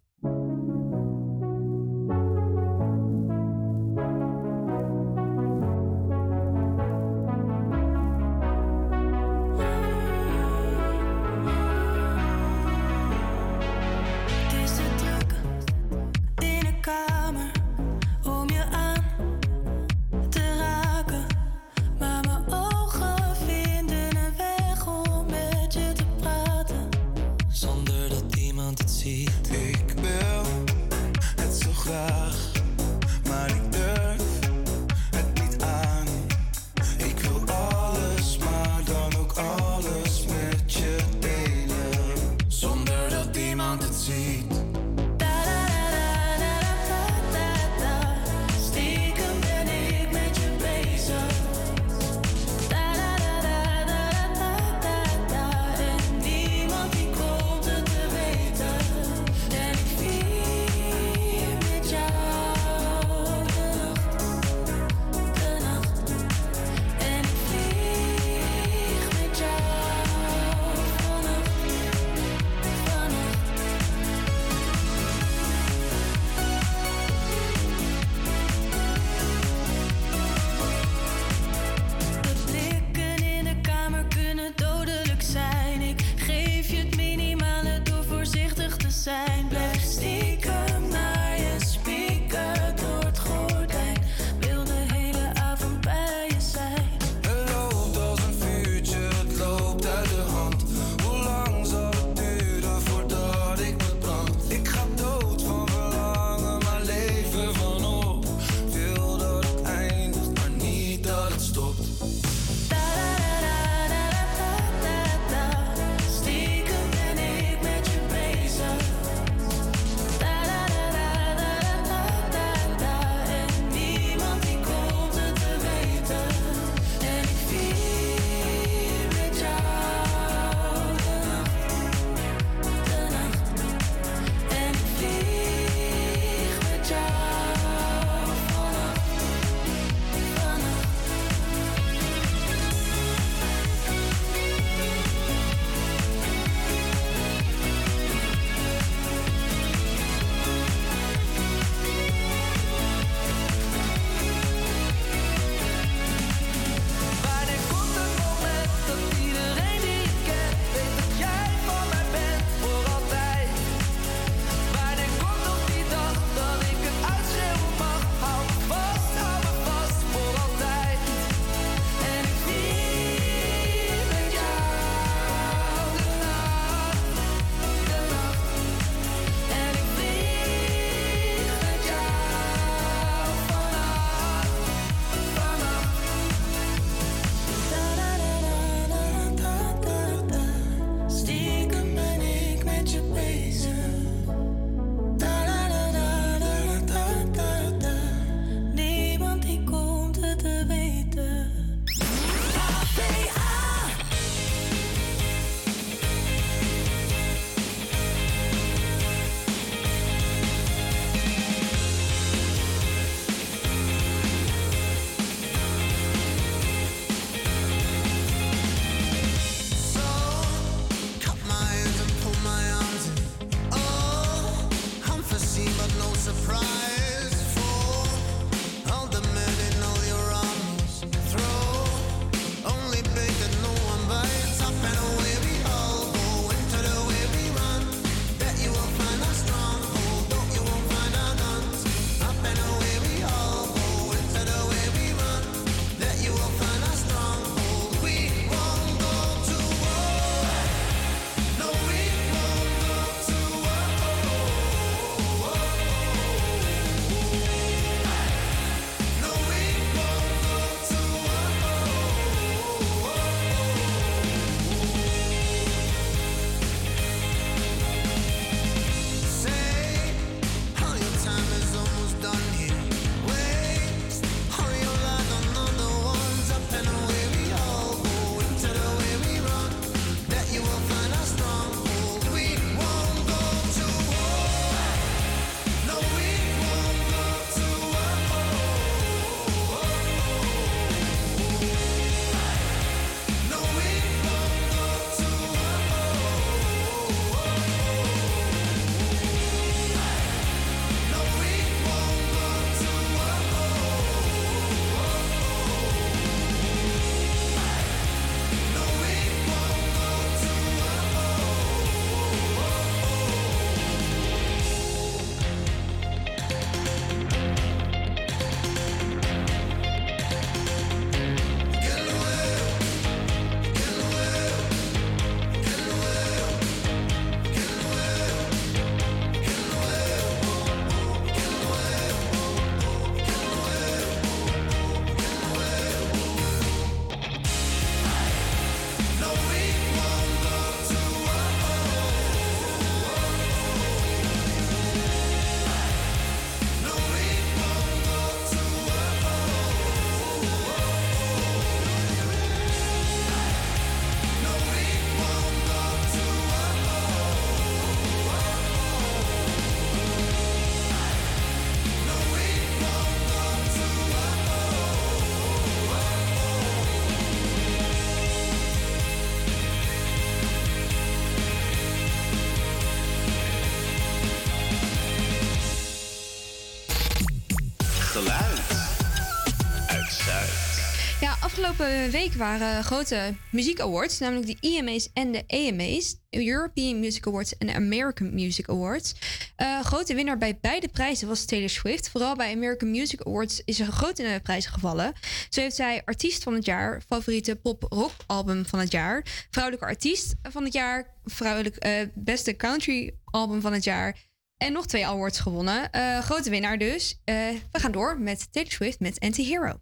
Afgelopen week waren grote muziek awards, namelijk de EMA's en de AMA's, European Music Awards en American Music Awards. Eh, grote winnaar bij beide prijzen was Taylor Swift. Vooral bij American Music Awards is groot in de prijzen gevallen. Zo heeft zij artiest van het jaar, favoriete pop-rock album van het jaar, vrouwelijke artiest van het jaar, vrouwelijk eh, beste country album van het jaar. En nog twee awards gewonnen. Eh, grote winnaar dus. We gaan door met Taylor Swift met Anti-Hero.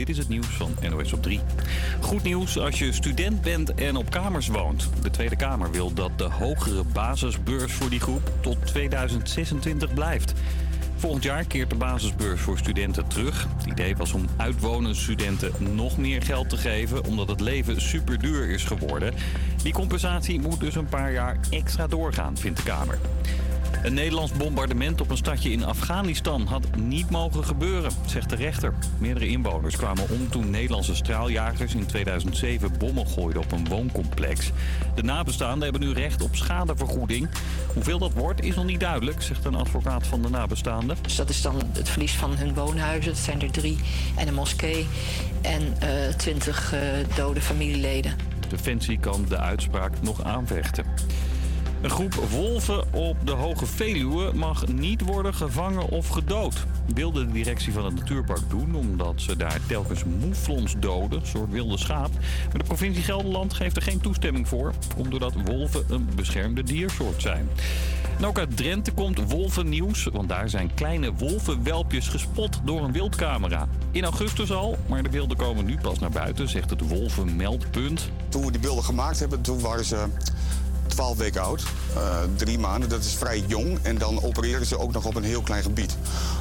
Dit is het nieuws van NOS op 3. Goed nieuws als je student bent en op kamers woont. De Tweede Kamer wil dat de hogere basisbeurs voor die groep tot 2026 blijft. Volgend jaar keert de basisbeurs voor studenten terug. Het idee was om uitwonende studenten nog meer geld te geven... omdat het leven superduur is geworden. Die compensatie moet dus een paar jaar extra doorgaan, vindt de Kamer. Een Nederlands bombardement op een stadje in Afghanistan had niet mogen gebeuren, zegt de rechter. Meerdere inwoners kwamen om toen Nederlandse straaljagers in 2007 bommen gooiden op een wooncomplex. De nabestaanden hebben nu recht op schadevergoeding. Hoeveel dat wordt is nog niet duidelijk, zegt een advocaat van de nabestaanden. Dus dat is dan het verlies van hun woonhuizen. Het zijn er drie. En een moskee. En eh, twintig dode familieleden. Defensie kan de uitspraak nog aanvechten. Een groep wolven op de Hoge Veluwe mag niet worden gevangen of gedood. Wilde de directie van het natuurpark doen, omdat ze daar telkens moeflons doden, een soort wilde schaap. Maar de provincie Gelderland geeft er geen toestemming voor, omdat wolven een beschermde diersoort zijn. En ook uit Drenthe komt wolvennieuws, want daar zijn kleine wolvenwelpjes gespot door een wildcamera. In augustus al, maar de beelden komen nu pas naar buiten, zegt het wolvenmeldpunt. Toen we die beelden gemaakt hebben, toen waren ze 12 weken oud. Eh, drie maanden, dat is vrij jong. En dan opereren ze ook nog op een heel klein gebied.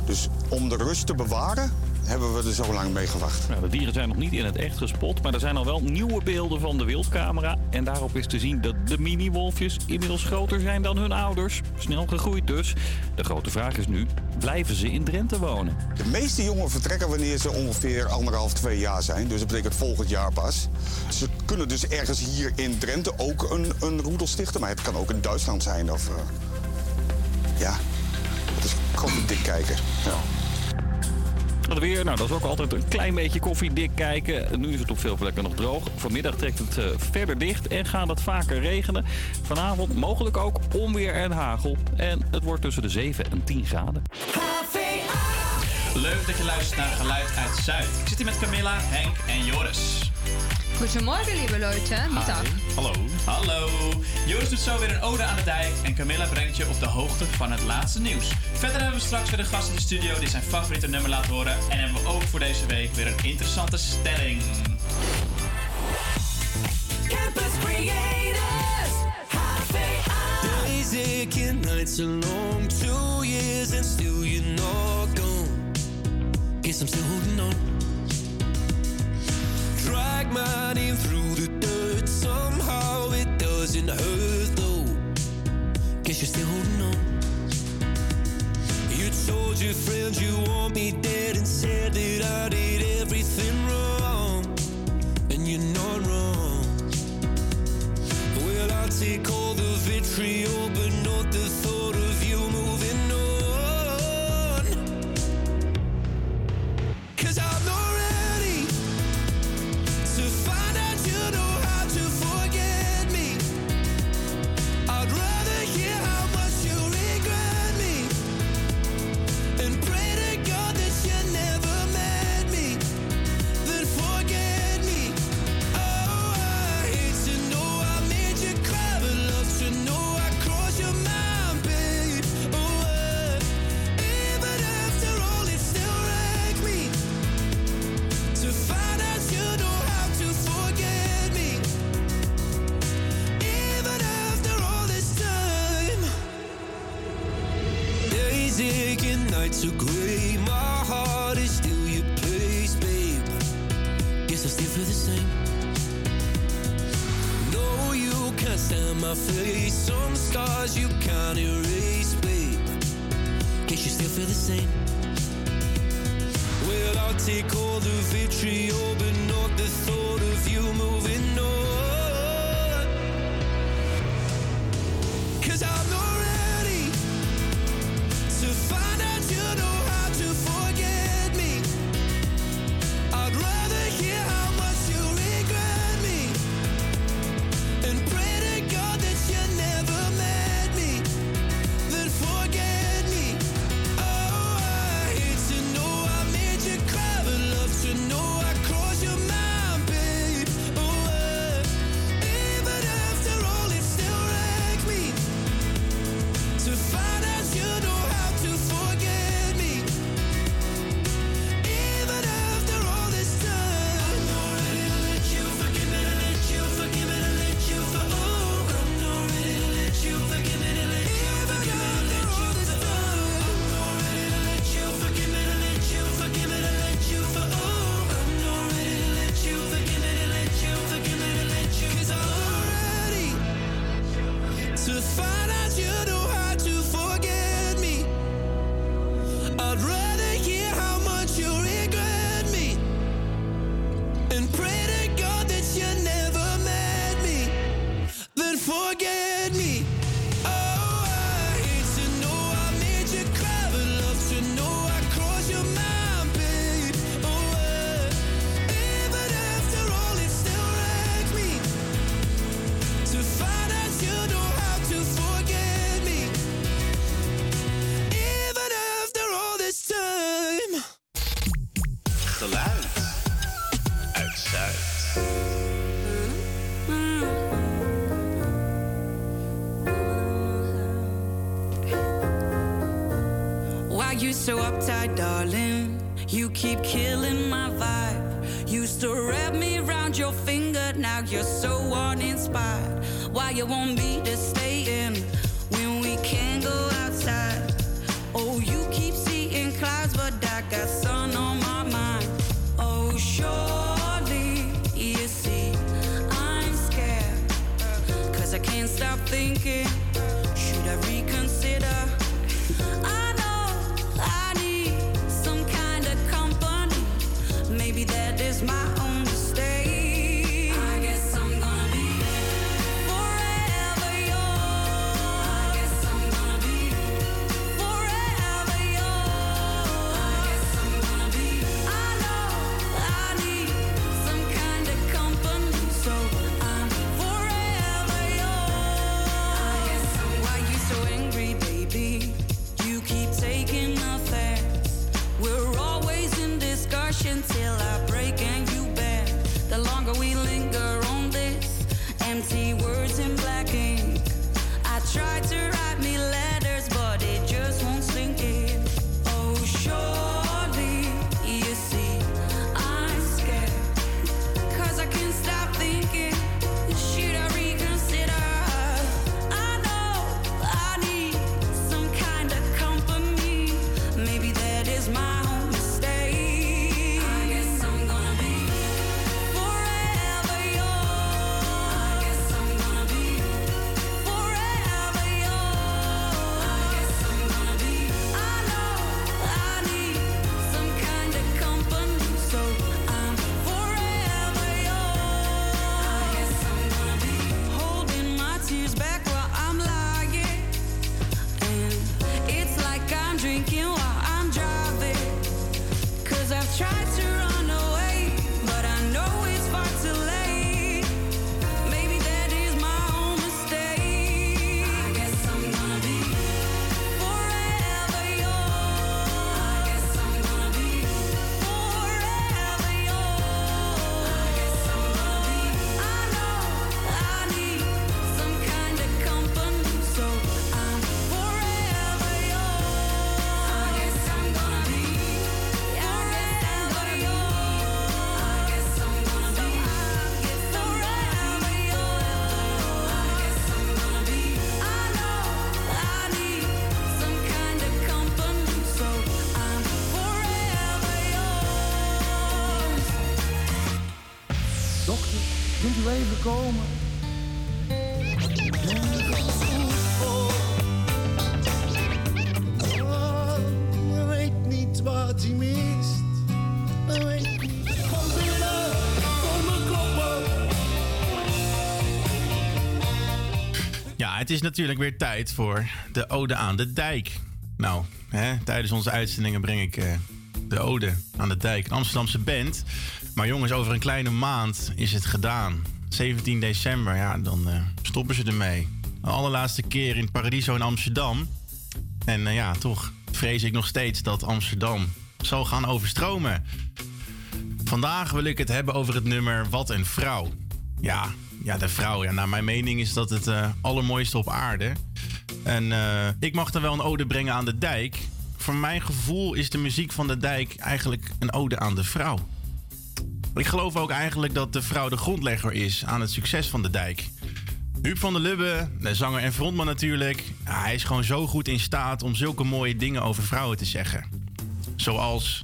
Dus om de rust te bewaren, hebben we er zo lang mee gewacht. Nou, de dieren zijn nog niet in het echt gespot, maar er zijn al wel nieuwe beelden van de wildcamera. En daarop is te zien dat de mini-wolfjes inmiddels groter zijn dan hun ouders. Snel gegroeid dus. De grote vraag is nu, blijven ze in Drenthe wonen? De meeste jongen vertrekken wanneer ze ongeveer anderhalf, twee jaar zijn. Dus dat betekent volgend jaar pas. Ze kunnen dus ergens hier in Drenthe ook een, een roedel stichten. Maar het kan ook in Duitsland zijn of... eh, ja, het is koffiedik kijken. Ja. Weer, nou dat is ook altijd een klein beetje koffiedik kijken. Nu is het op veel plekken nog droog. Vanmiddag trekt het eh, verder dicht en gaat het vaker regenen. Vanavond mogelijk ook onweer en hagel. En het wordt tussen de 7 en 10 graden. Leuk dat je luistert naar Geluid uit Zuid. Ik zit hier met Camilla, Henk en Joris. Goedemorgen, lieve Leute. Hallo. Hallo. Joris doet zo weer een ode aan de dijk en Camilla brengt je op de hoogte van het laatste nieuws. Verder hebben we straks weer een gast in de studio die zijn favoriete nummer laat horen. En hebben we ook voor deze week weer een interessante stelling. Campus Creators, Days aching, nights are long, two years and still you're not gone. Guess I'm still holding on. Drag my name through the dirt, somehow it doesn't hurt though. Guess you're still holding on. You told your friends you want me dead and said that I did everything wrong. And you're not wrong. Well, I'll take all the vitriol, but not the thought my face. Some scars you can't erase, babe. Guess you still feel the same. Well, I'll take all the vitriol, but not the thought of you moving on. Uptight, darling? You keep killing het is natuurlijk weer tijd voor de Ode aan de Dijk. Nou, hè, tijdens onze uitzendingen breng ik eh, de Ode aan de Dijk, een Amsterdamse band. Maar jongens, over een kleine maand is het gedaan. 17 december, ja, dan eh, stoppen ze ermee. De allerlaatste keer in Paradiso in Amsterdam. En eh, ja, toch vrees ik nog steeds dat Amsterdam zal gaan overstromen. Vandaag wil ik het hebben over het nummer Wat een vrouw. Ja, ja de vrouw. Ja, naar mijn mening is dat het eh, allermooiste op aarde. En eh, ik mag dan wel een ode brengen aan de dijk. Voor mijn gevoel is de muziek van de dijk eigenlijk een ode aan de vrouw. Ik geloof ook eigenlijk dat de vrouw de grondlegger is aan het succes van de dijk. Huub van der Lubbe, de zanger en frontman natuurlijk. hij is gewoon zo goed in staat om zulke mooie dingen over vrouwen te zeggen. Zoals...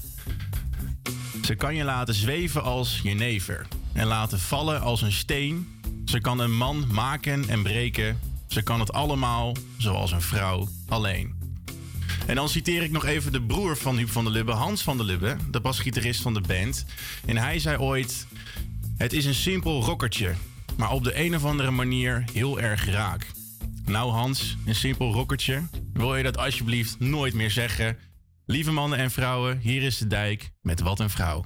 Ze kan je laten zweven als jenever. En laten vallen als een steen. Ze kan een man maken en breken. Ze kan het allemaal zoals een vrouw alleen. En dan citeer ik nog even de broer van Huub van der Lubbe, Hans van der Lubbe, de basgitarist van de band. En hij zei ooit: Het is een simpel rockertje, maar op de een of andere manier heel erg raak. Nou, Hans, een simpel rockertje. Wil je dat alsjeblieft nooit meer zeggen? Lieve mannen en vrouwen, hier is de dijk met wat een vrouw.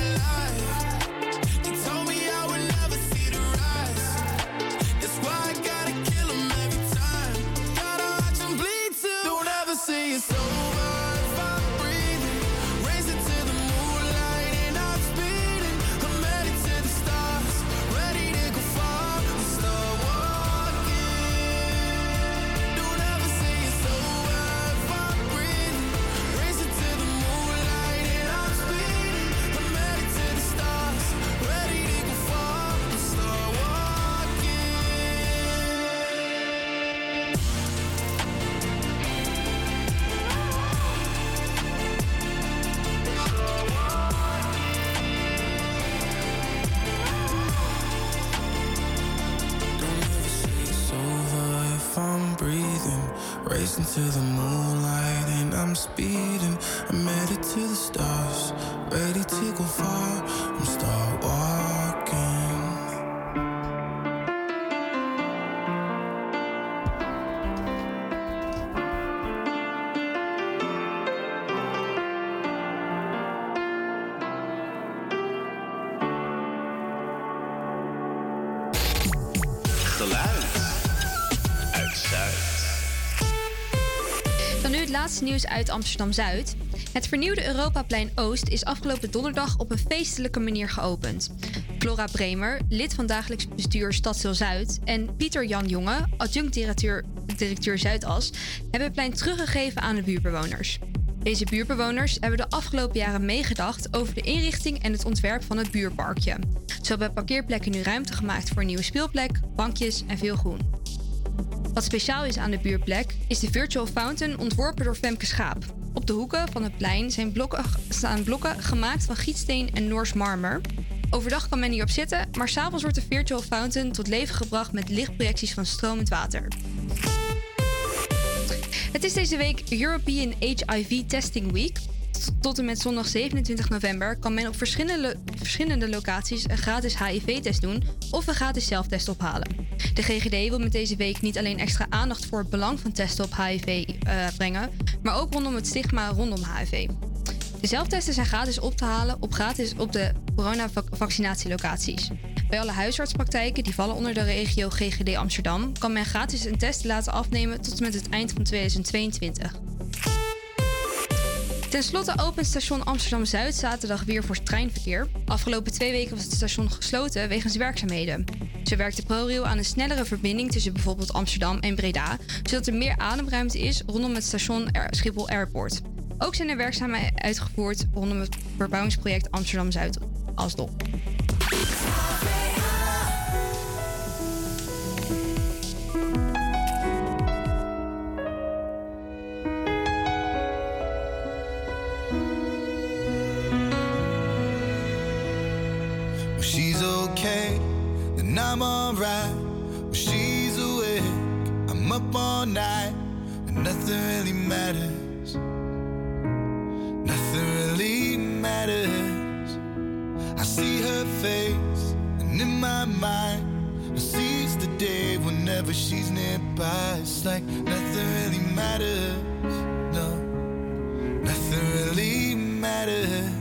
Racing to the moonlight and I'm speeding. I'm headed to the stars, ready to go far. Nieuws uit Amsterdam-Zuid. Het vernieuwde Europaplein Oost is afgelopen donderdag op een feestelijke manier geopend. Flora Bremer, lid van dagelijks bestuur Stadsdeel Zuid... en Pieter Jan Jonge, adjunct-directeur directeur Zuidas... hebben het plein teruggegeven aan de buurtbewoners. Deze buurtbewoners hebben de afgelopen jaren meegedacht... over de inrichting en het ontwerp van het buurparkje. Zo hebben parkeerplekken nu ruimte gemaakt voor een nieuwe speelplek, bankjes en veel groen. Wat speciaal is aan de buurtplek is de Virtual Fountain ontworpen door Femke Schaap. Op de hoeken van het plein zijn blokken, staan blokken gemaakt van gietsteen en Noors marmer. Overdag kan men hierop zitten, maar s'avonds wordt de Virtual Fountain tot leven gebracht met lichtprojecties van stromend water. Het is deze week European HIV Testing Week. Tot en met zondag 27 november kan men op verschillende, verschillende locaties een gratis HIV-test doen of een gratis zelftest ophalen. De GGD wil met deze week niet alleen extra aandacht voor het belang van testen op HIV eh, brengen, maar ook rondom het stigma rondom HIV. De zelftesten zijn gratis op te halen op, gratis op de coronavaccinatielocaties. Bij alle huisartspraktijken die vallen onder de regio GGD Amsterdam kan men gratis een test laten afnemen tot en met het eind van 2022. Ten slotte opent station Amsterdam-Zuid zaterdag weer voor treinverkeer. Afgelopen twee weken was het station gesloten wegens werkzaamheden. Zo werkt de ProRail aan een snellere verbinding tussen bijvoorbeeld Amsterdam en Breda, zodat er meer ademruimte is rondom het station Schiphol Airport. Ook zijn er werkzaamheden uitgevoerd rondom het verbouwingsproject Amsterdam-Zuid als dop. I'm alright but she's awake. I'm up all night, but nothing really matters. Nothing really matters. I see her face, and in my mind, I seize the day whenever she's nearby. It's like nothing really matters. No, nothing really matters.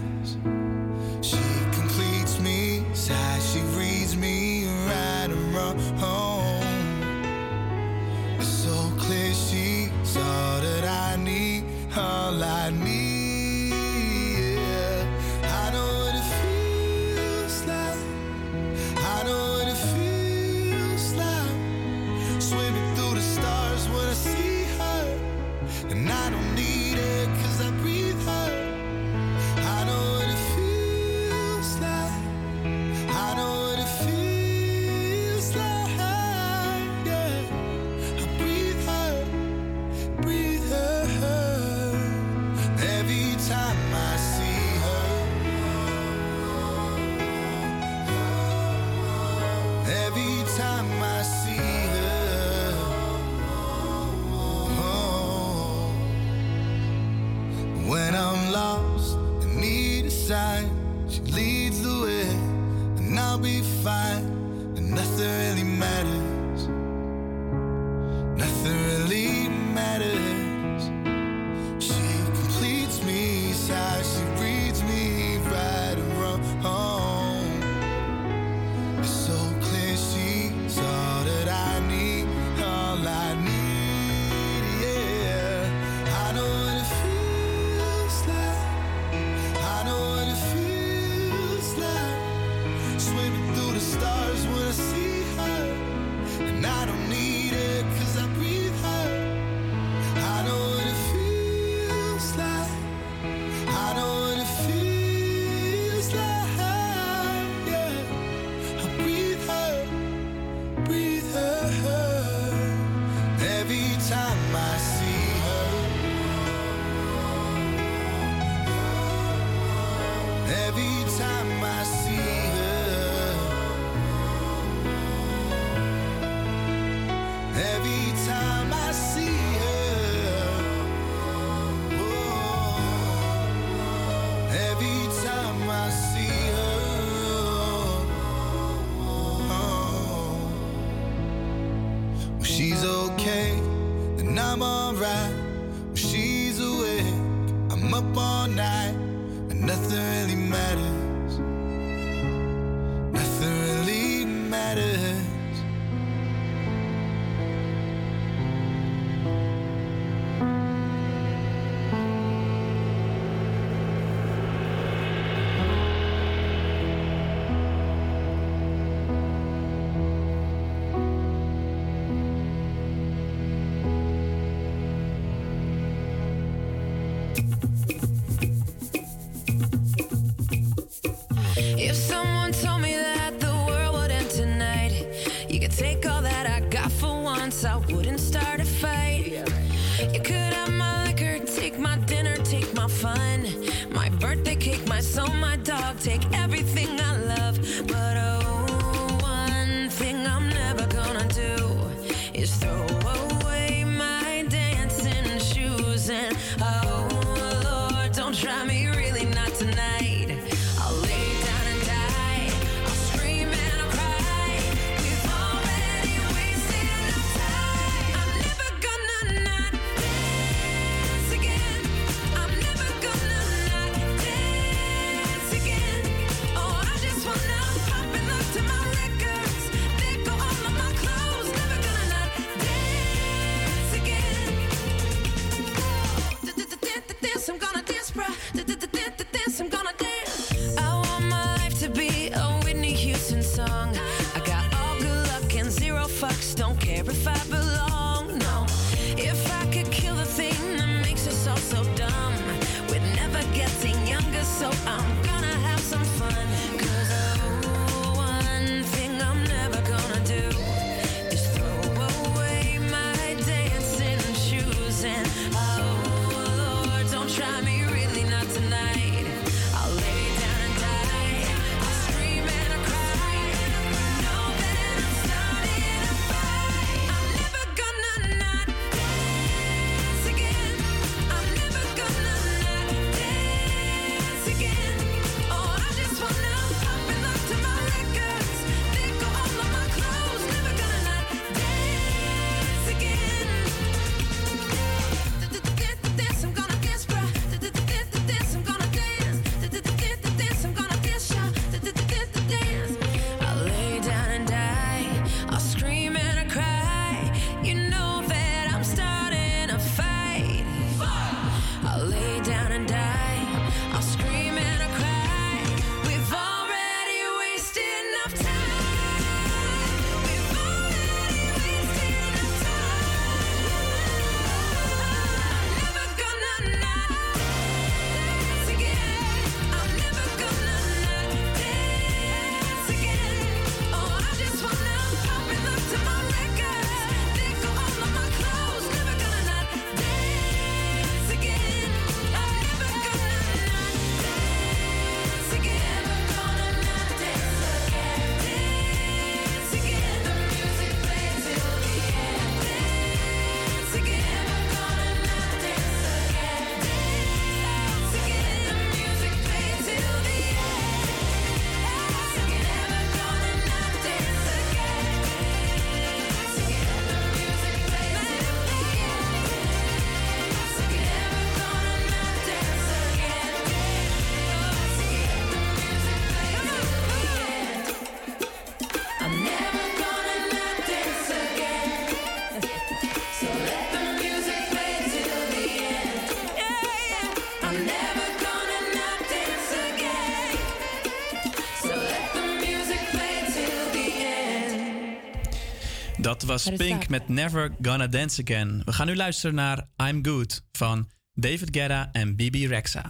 was Pink met Never Gonna Dance Again. We gaan nu luisteren naar I'm Good van David Guetta en Bibi Rexa.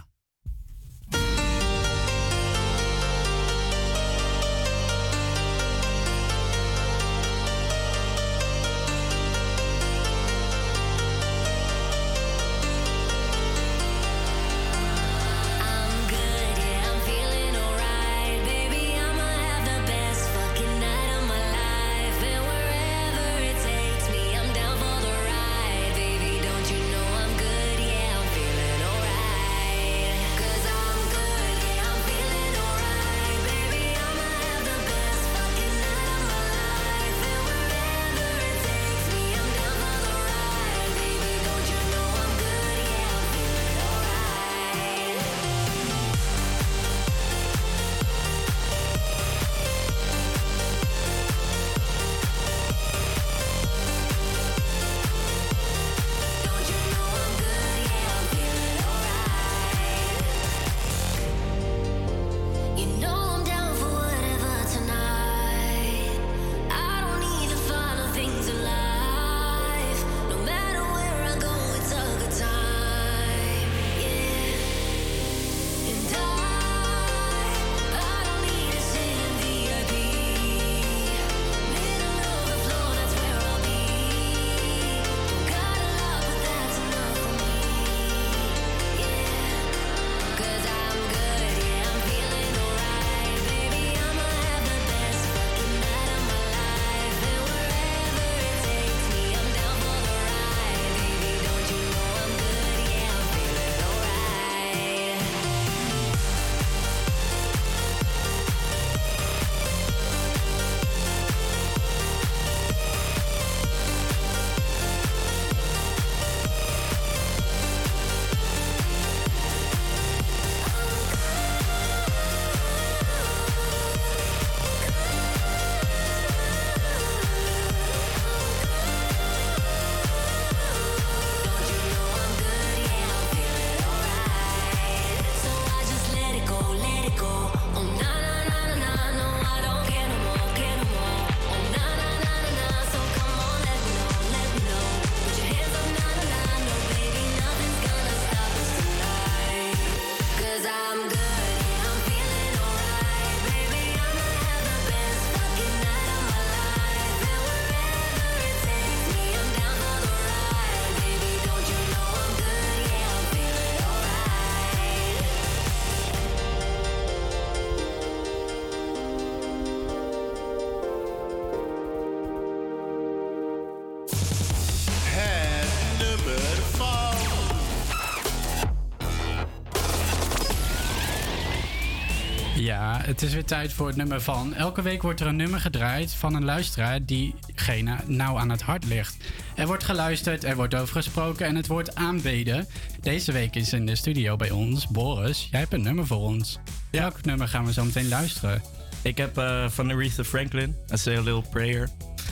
Het is weer tijd voor het nummer van. Elke week wordt er een nummer gedraaid van een luisteraar diegene nauw aan het hart ligt. Er wordt geluisterd, er wordt over gesproken en het wordt aanbeden. Deze week is in de studio bij ons Boris. Jij hebt een nummer voor ons. Welk nummer gaan we zo meteen luisteren? Ik heb eh, van Aretha Franklin, A Say a Little Prayer.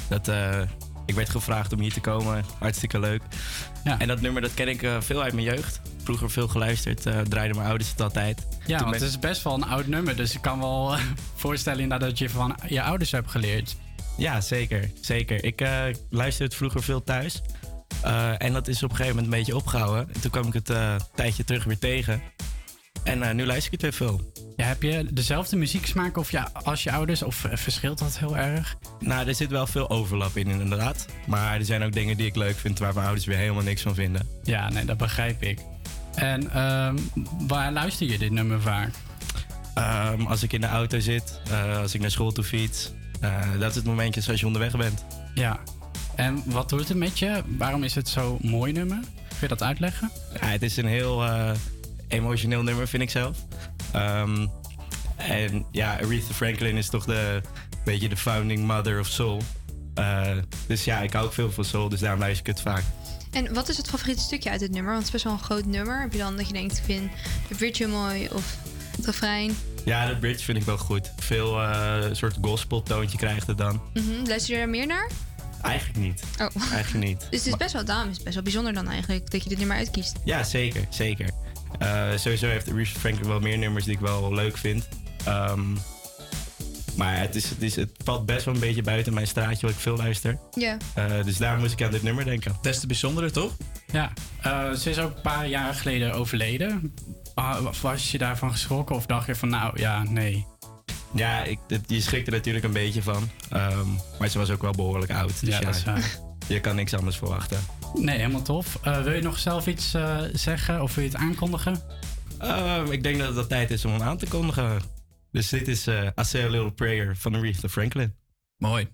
Dat, eh, ik werd gevraagd om hier te komen. Hartstikke leuk. Ja. En dat nummer dat ken ik eh, veel uit mijn jeugd. Vroeger veel geluisterd. draaiden mijn ouders het altijd. Ja, want het is best wel een oud nummer, dus ik kan wel eh, voorstellen inderdaad dat je van je ouders hebt geleerd. Ja, zeker. zeker. Ik eh, luisterde het vroeger veel thuis. Eh, en dat is op een gegeven moment een beetje opgehouden. En toen kwam ik het een tijdje terug weer tegen. En nu luister ik het weer veel. Ja, heb je dezelfde muzieksmaak of ja, als je ouders, of verschilt dat heel erg? Nou, er zit wel veel overlap in inderdaad. Maar er zijn ook dingen die ik leuk vind waar mijn ouders weer helemaal niks van vinden. Ja, nee, dat begrijp ik. En ehm, waar luister je dit nummer vaak? Ehm, als ik in de auto zit, eh, als ik naar school toe fiets. eh, dat is het momentje als je onderweg bent. Ja. En wat doet het met je? Waarom is het zo'n mooi nummer? Kun je dat uitleggen? Ja, het is een heel eh, emotioneel nummer, vind ik zelf. Ehm, en ja, Aretha Franklin is toch de beetje de founding mother of soul. Dus ja, ik hou ook veel van soul, dus daarom luister ik het vaak. En wat is het favoriete stukje uit het nummer? Want het is best wel een groot nummer. Heb je dan dat je denkt, ik vind de bridge mooi of het refrein? Ja, de bridge vind ik wel goed. Veel eh, soort gospel toontje krijgt het dan. Mhm. Luister je daar meer naar? Eigenlijk niet. Oh. Eigenlijk niet. Dus het is best wel, daarom is het best wel bijzonder dan eigenlijk dat je dit nummer uitkiest. Ja, zeker, zeker. Eh, sowieso heeft Aretha Franklin wel meer nummers die ik wel leuk vind. Ehm, maar het, is, het, is, het valt best wel een beetje buiten mijn straatje wat ik veel luister. Ja. Eh, dus daar moest ik aan dit nummer denken. Des te bijzondere, toch? Ja. Eh, ze is ook een paar jaar geleden overleden. Ah, was je daarvan geschrokken of dacht je van nou ja, nee? Ja, ik, het- je schrikt er natuurlijk een beetje van. Ehm, maar ze was ook wel behoorlijk oud. Dus Ja, dat is waar. Je kan niks anders verwachten. Nee, helemaal tof. Eh, wil je nog zelf iets eh, zeggen of wil je het aankondigen? Ehm, ik denk dat het al tijd is om hem aan te kondigen. Dus dit is eh I Say a Little Prayer van Aretha Franklin. Mooi.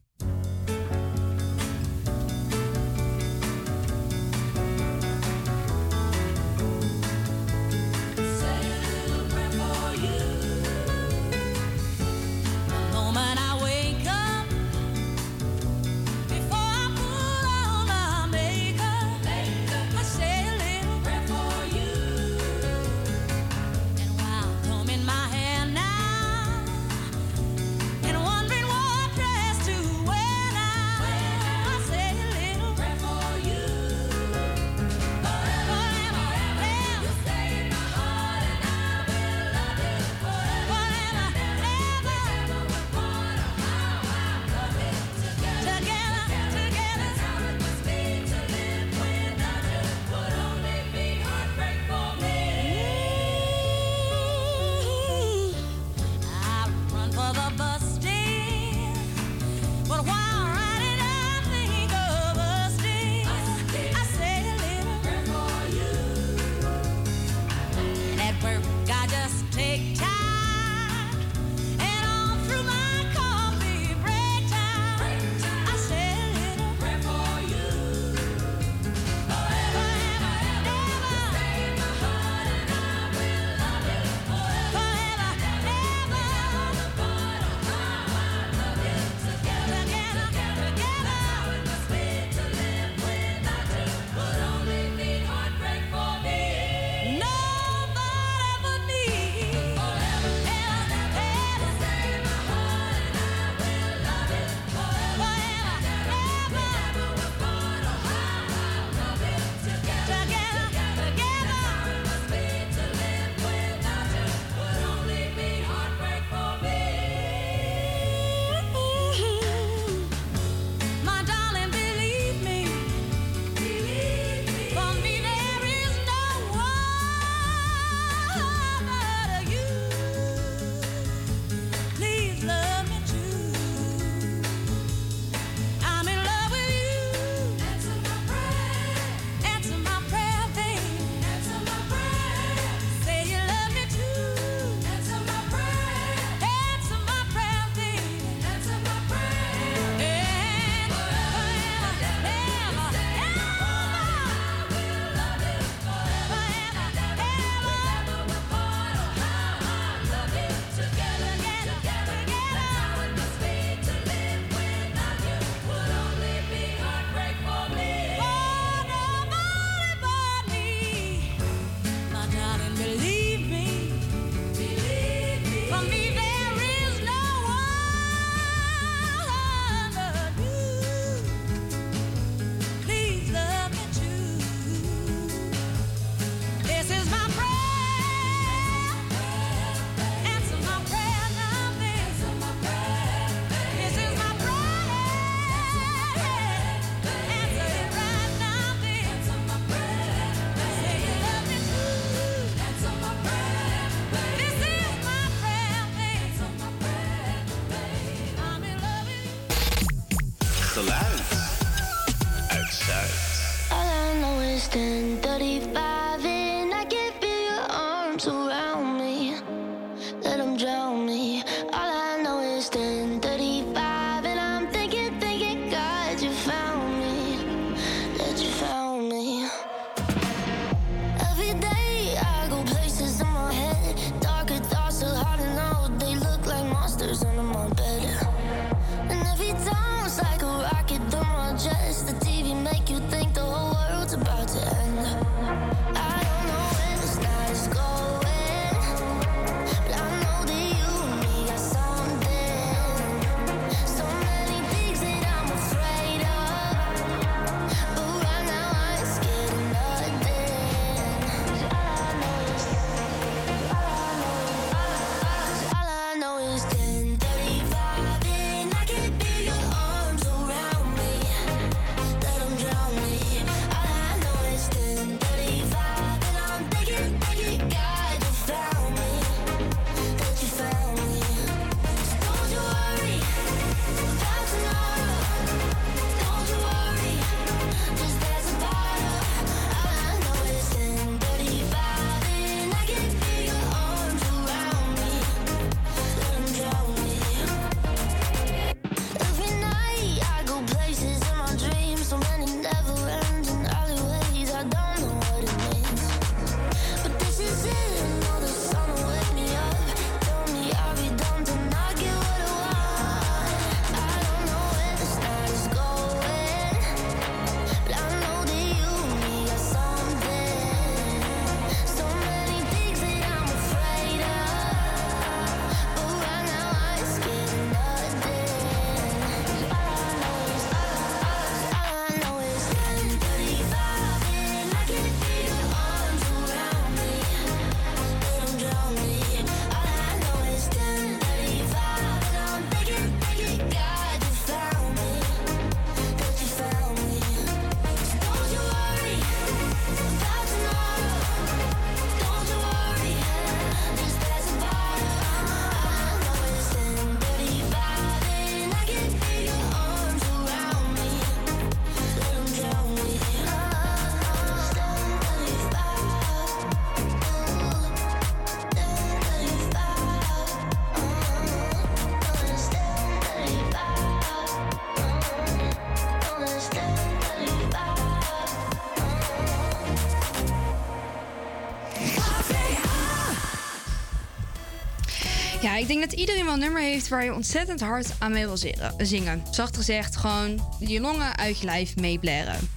ik denk dat iedereen wel een nummer heeft waar je ontzettend hard aan mee wil zingen. Zacht gezegd, gewoon je longen uit je lijf meeblaren.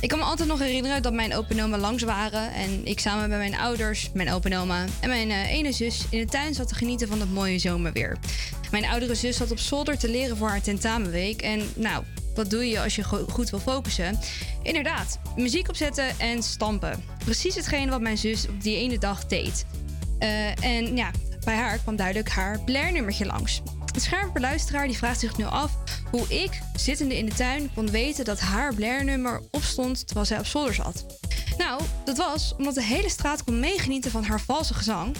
Ik kan me altijd nog herinneren dat mijn opa oma langs waren en ik samen met mijn ouders, mijn opa en oma en mijn eh, ene zus in de tuin zat te genieten van het mooie zomerweer. Mijn oudere zus zat op zolder te leren voor haar tentamenweek en nou, wat doe je als je goed wil focussen? Inderdaad, muziek opzetten en stampen. Precies hetgeen wat mijn zus op die ene dag deed. Eh, en ja, bij haar kwam duidelijk haar Blair-nummertje langs. Een scherpe luisteraar die vraagt zich nu af hoe ik, zittende in de tuin, kon weten dat haar Blair-nummer opstond terwijl zij op zolder zat. Nou, dat was omdat de hele straat kon meegenieten van haar valse gezang.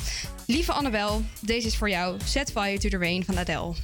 Lieve Annabel, deze is voor jou. Set fire to the rain van Adele.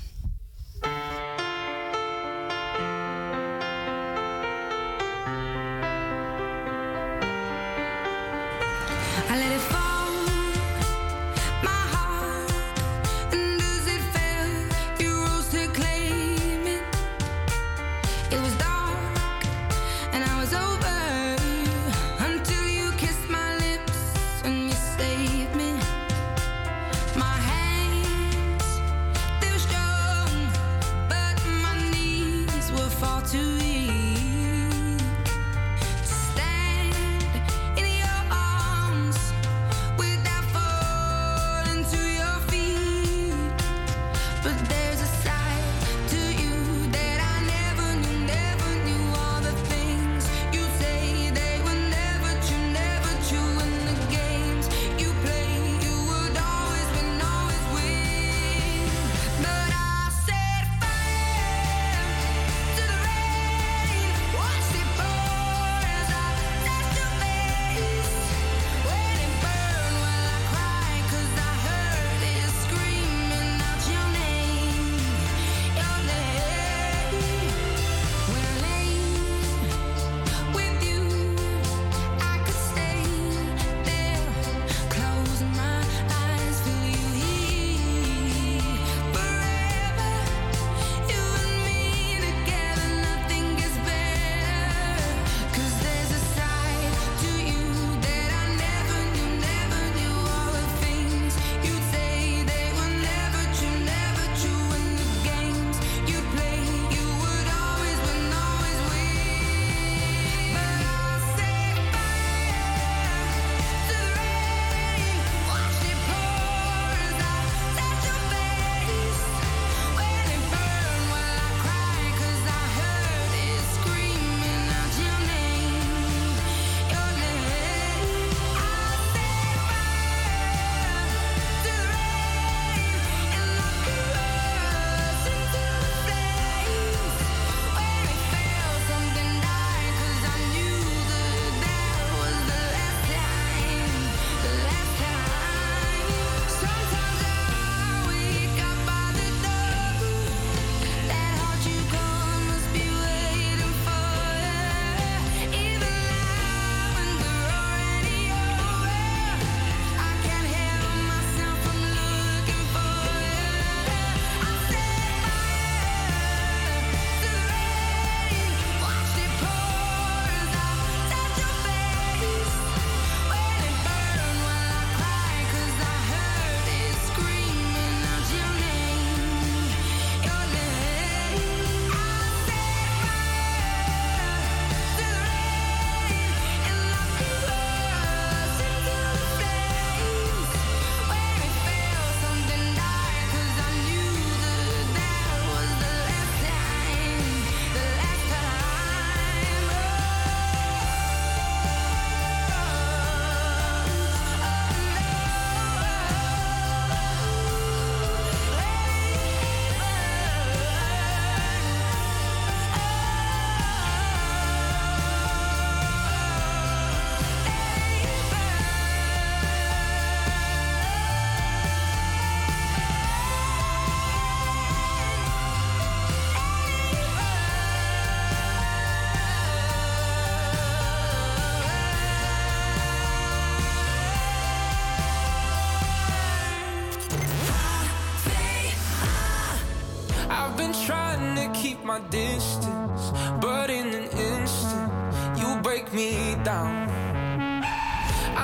My distance, but in an instant, you break me down.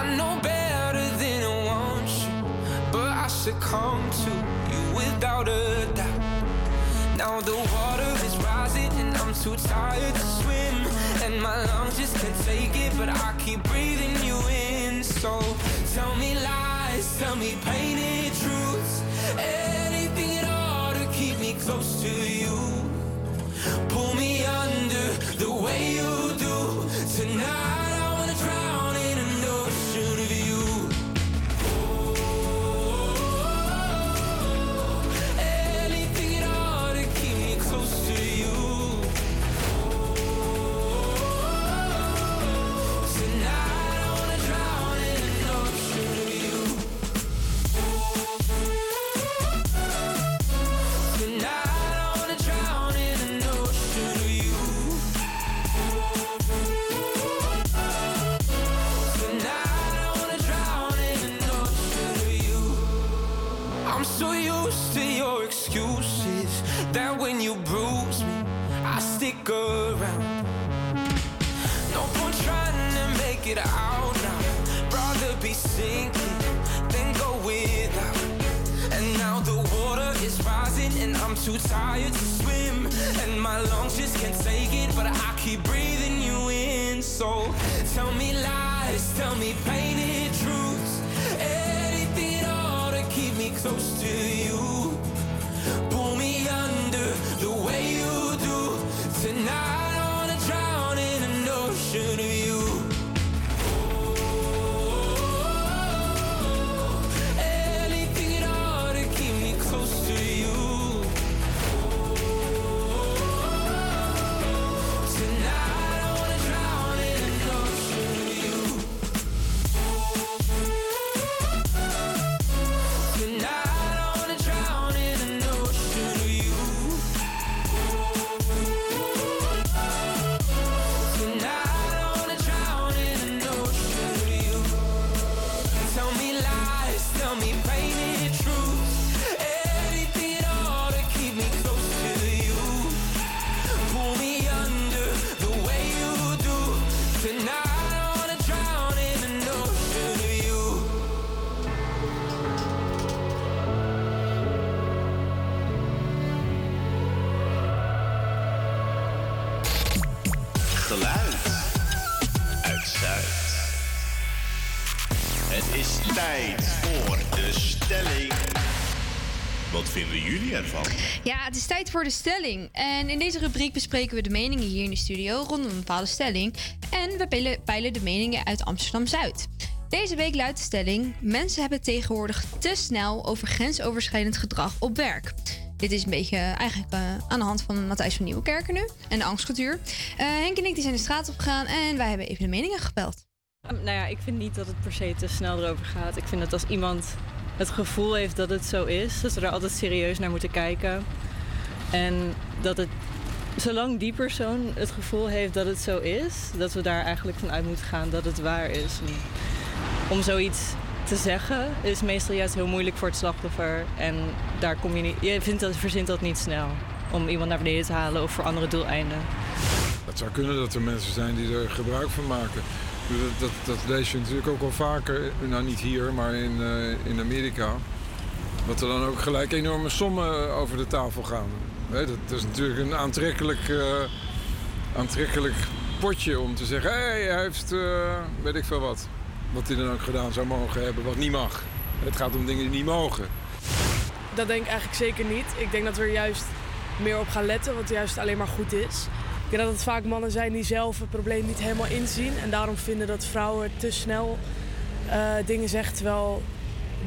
I know better than I want you, but I succumb to you without a doubt. Now the water is rising and I'm too tired to swim, and my lungs just can't take it, but I keep breathing you in. So tell me lies, tell me painted truths, anything at all to keep me close to you. Under the way you do tonight. Het is tijd voor de stelling. Wat vinden jullie ervan? Ja, het is tijd voor de stelling. En in deze rubriek bespreken we de meningen hier in de studio rondom een bepaalde stelling. En we peilen, de meningen uit Amsterdam Zuid. Deze week luidt de stelling: Mensen hebben tegenwoordig te snel over grensoverschrijdend gedrag op werk. Dit is een beetje eigenlijk eh, aan de hand van Matthijs van Nieuwenkerken nu en de angstcultuur. Eh, Henk en ik die zijn de straat op gegaan en wij hebben even de meningen gebeld. Nou ja, ik vind niet dat het per se te snel erover gaat. Ik vind dat als iemand het gevoel heeft dat het zo is, dat we er altijd serieus naar moeten kijken. En dat het, zolang die persoon het gevoel heeft dat het zo is, dat we daar eigenlijk van uit moeten gaan dat het waar is. En om zoiets te zeggen is meestal juist heel moeilijk voor het slachtoffer. En daar kom je niet, je vindt dat, verzint dat niet snel om iemand naar beneden te halen of voor andere doeleinden. Het zou kunnen dat er mensen zijn die er gebruik van maken. Dat, dat, lees je natuurlijk ook wel vaker, nou niet hier, maar in, eh, in Amerika. Dat er dan ook gelijk enorme sommen over de tafel gaan. Dat, is natuurlijk een aantrekkelijk, eh, aantrekkelijk potje om te zeggen... hé, hij heeft, eh, weet ik veel wat. Wat hij dan ook gedaan zou mogen hebben, wat niet mag. Het gaat om dingen die niet mogen. Dat denk ik eigenlijk zeker niet. Ik denk dat we er juist meer op gaan letten, wat juist alleen maar goed is. Ik denk dat het vaak mannen zijn die zelf het probleem niet helemaal inzien. En daarom vinden dat vrouwen te snel eh, dingen zeggen. Terwijl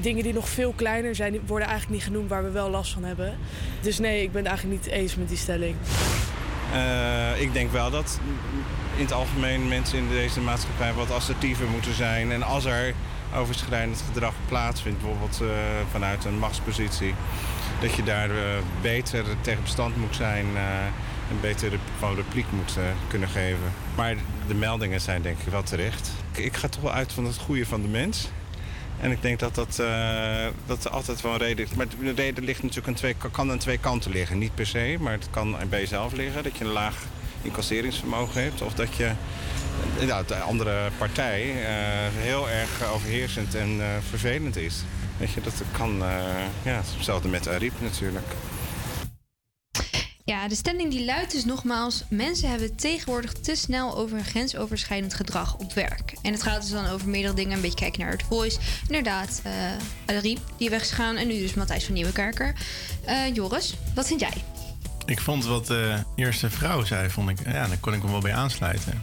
dingen die nog veel kleiner zijn, worden eigenlijk niet genoemd waar we wel last van hebben. Dus nee, ik ben het eigenlijk niet eens met die stelling. Eh, ik denk wel dat in het algemeen mensen in deze maatschappij wat assertiever moeten zijn. En als er overschrijdend gedrag plaatsvindt, bijvoorbeeld eh, vanuit een machtspositie, dat je daar beter tegen bestand moet zijn eh, en beter de, gewoon repliek moet eh, kunnen geven. Maar de meldingen zijn denk ik wel terecht. Ik, ga toch wel uit van het goede van de mens. En ik denk dat dat, eh, dat altijd wel een reden is. Maar de reden ligt natuurlijk aan twee, kan aan twee kanten liggen. Niet per se, maar het kan bij jezelf liggen. Dat je een laag incasseringsvermogen hebt. Of dat je de andere partij eh, heel erg overheersend en vervelend is. Weet je, dat kan, ja, hetzelfde met Ariep natuurlijk. Ja, de stelling die luidt dus nogmaals: mensen hebben tegenwoordig te snel over een grensoverschrijdend gedrag op werk. En het gaat dus dan over meerdere dingen. Een beetje kijken naar het voice. Inderdaad, eh Ariep die weg is gegaan. En nu dus Matthijs van Nieuwenkerker. Eh, Joris, wat vind jij? Ik vond wat de eerste vrouw zei, vond ik, ja, daar kon ik hem wel bij aansluiten.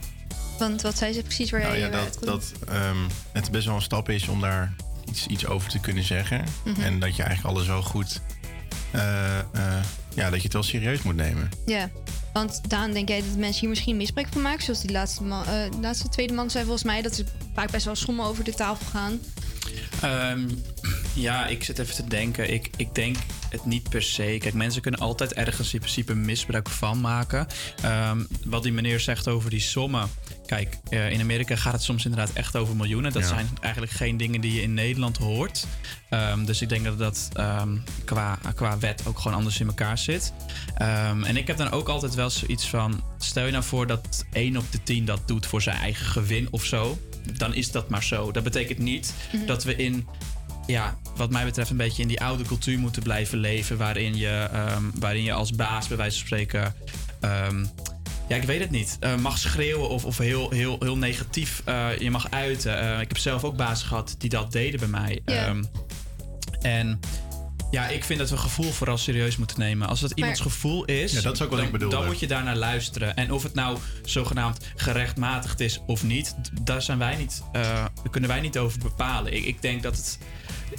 Want wat zei ze precies waar Nou jij ja, dat, dat ehm, het best wel een stap is om daar iets, iets over te kunnen zeggen. Mhm. En dat je eigenlijk alles zo goed, eh, eh, ja, dat je het wel serieus moet nemen. Ja, want Daan, denk jij dat mensen hier misschien misbruik van maken? Zoals die laatste, man, eh, laatste tweede man zei volgens mij... dat ze vaak best wel sommen over de tafel gaan. Ehm, ja, ik zit even te denken. Ik, ik denk het niet per se. Kijk, mensen kunnen altijd ergens in principe misbruik van maken. Ehm, wat die meneer zegt over die sommen. Kijk, eh, in Amerika gaat het soms inderdaad echt over miljoenen. Dat Ja. zijn eigenlijk geen dingen die je in Nederland hoort. Ehm, dus ik denk dat dat ehm, qua, qua wet ook gewoon anders in elkaar zit. Ehm, en ik heb dan ook altijd wel zoiets van... Stel je nou voor dat 1 op de 10 dat doet voor zijn eigen gewin of zo. Dan is dat maar zo. Dat betekent niet Mhm. dat we in ja, wat mij betreft een beetje in die oude cultuur moeten blijven leven. Waarin je, ehm, waarin je als baas, bij wijze van spreken. ehm, ja, ik weet het niet. eh, mag schreeuwen of, of heel, heel, heel negatief eh, je mag uiten. Eh, ik heb zelf ook bazen gehad die dat deden bij mij. Ehm, en ja, ik vind dat we gevoel vooral serieus moeten nemen. Als dat iemands Maar- gevoel is, Ja, dat is ook wat dan, ik dan moet je daarnaar luisteren. En of het nou zogenaamd gerechtmatigd is of niet, daar, zijn wij niet, eh, daar kunnen wij niet over bepalen. Ik, ik denk dat het.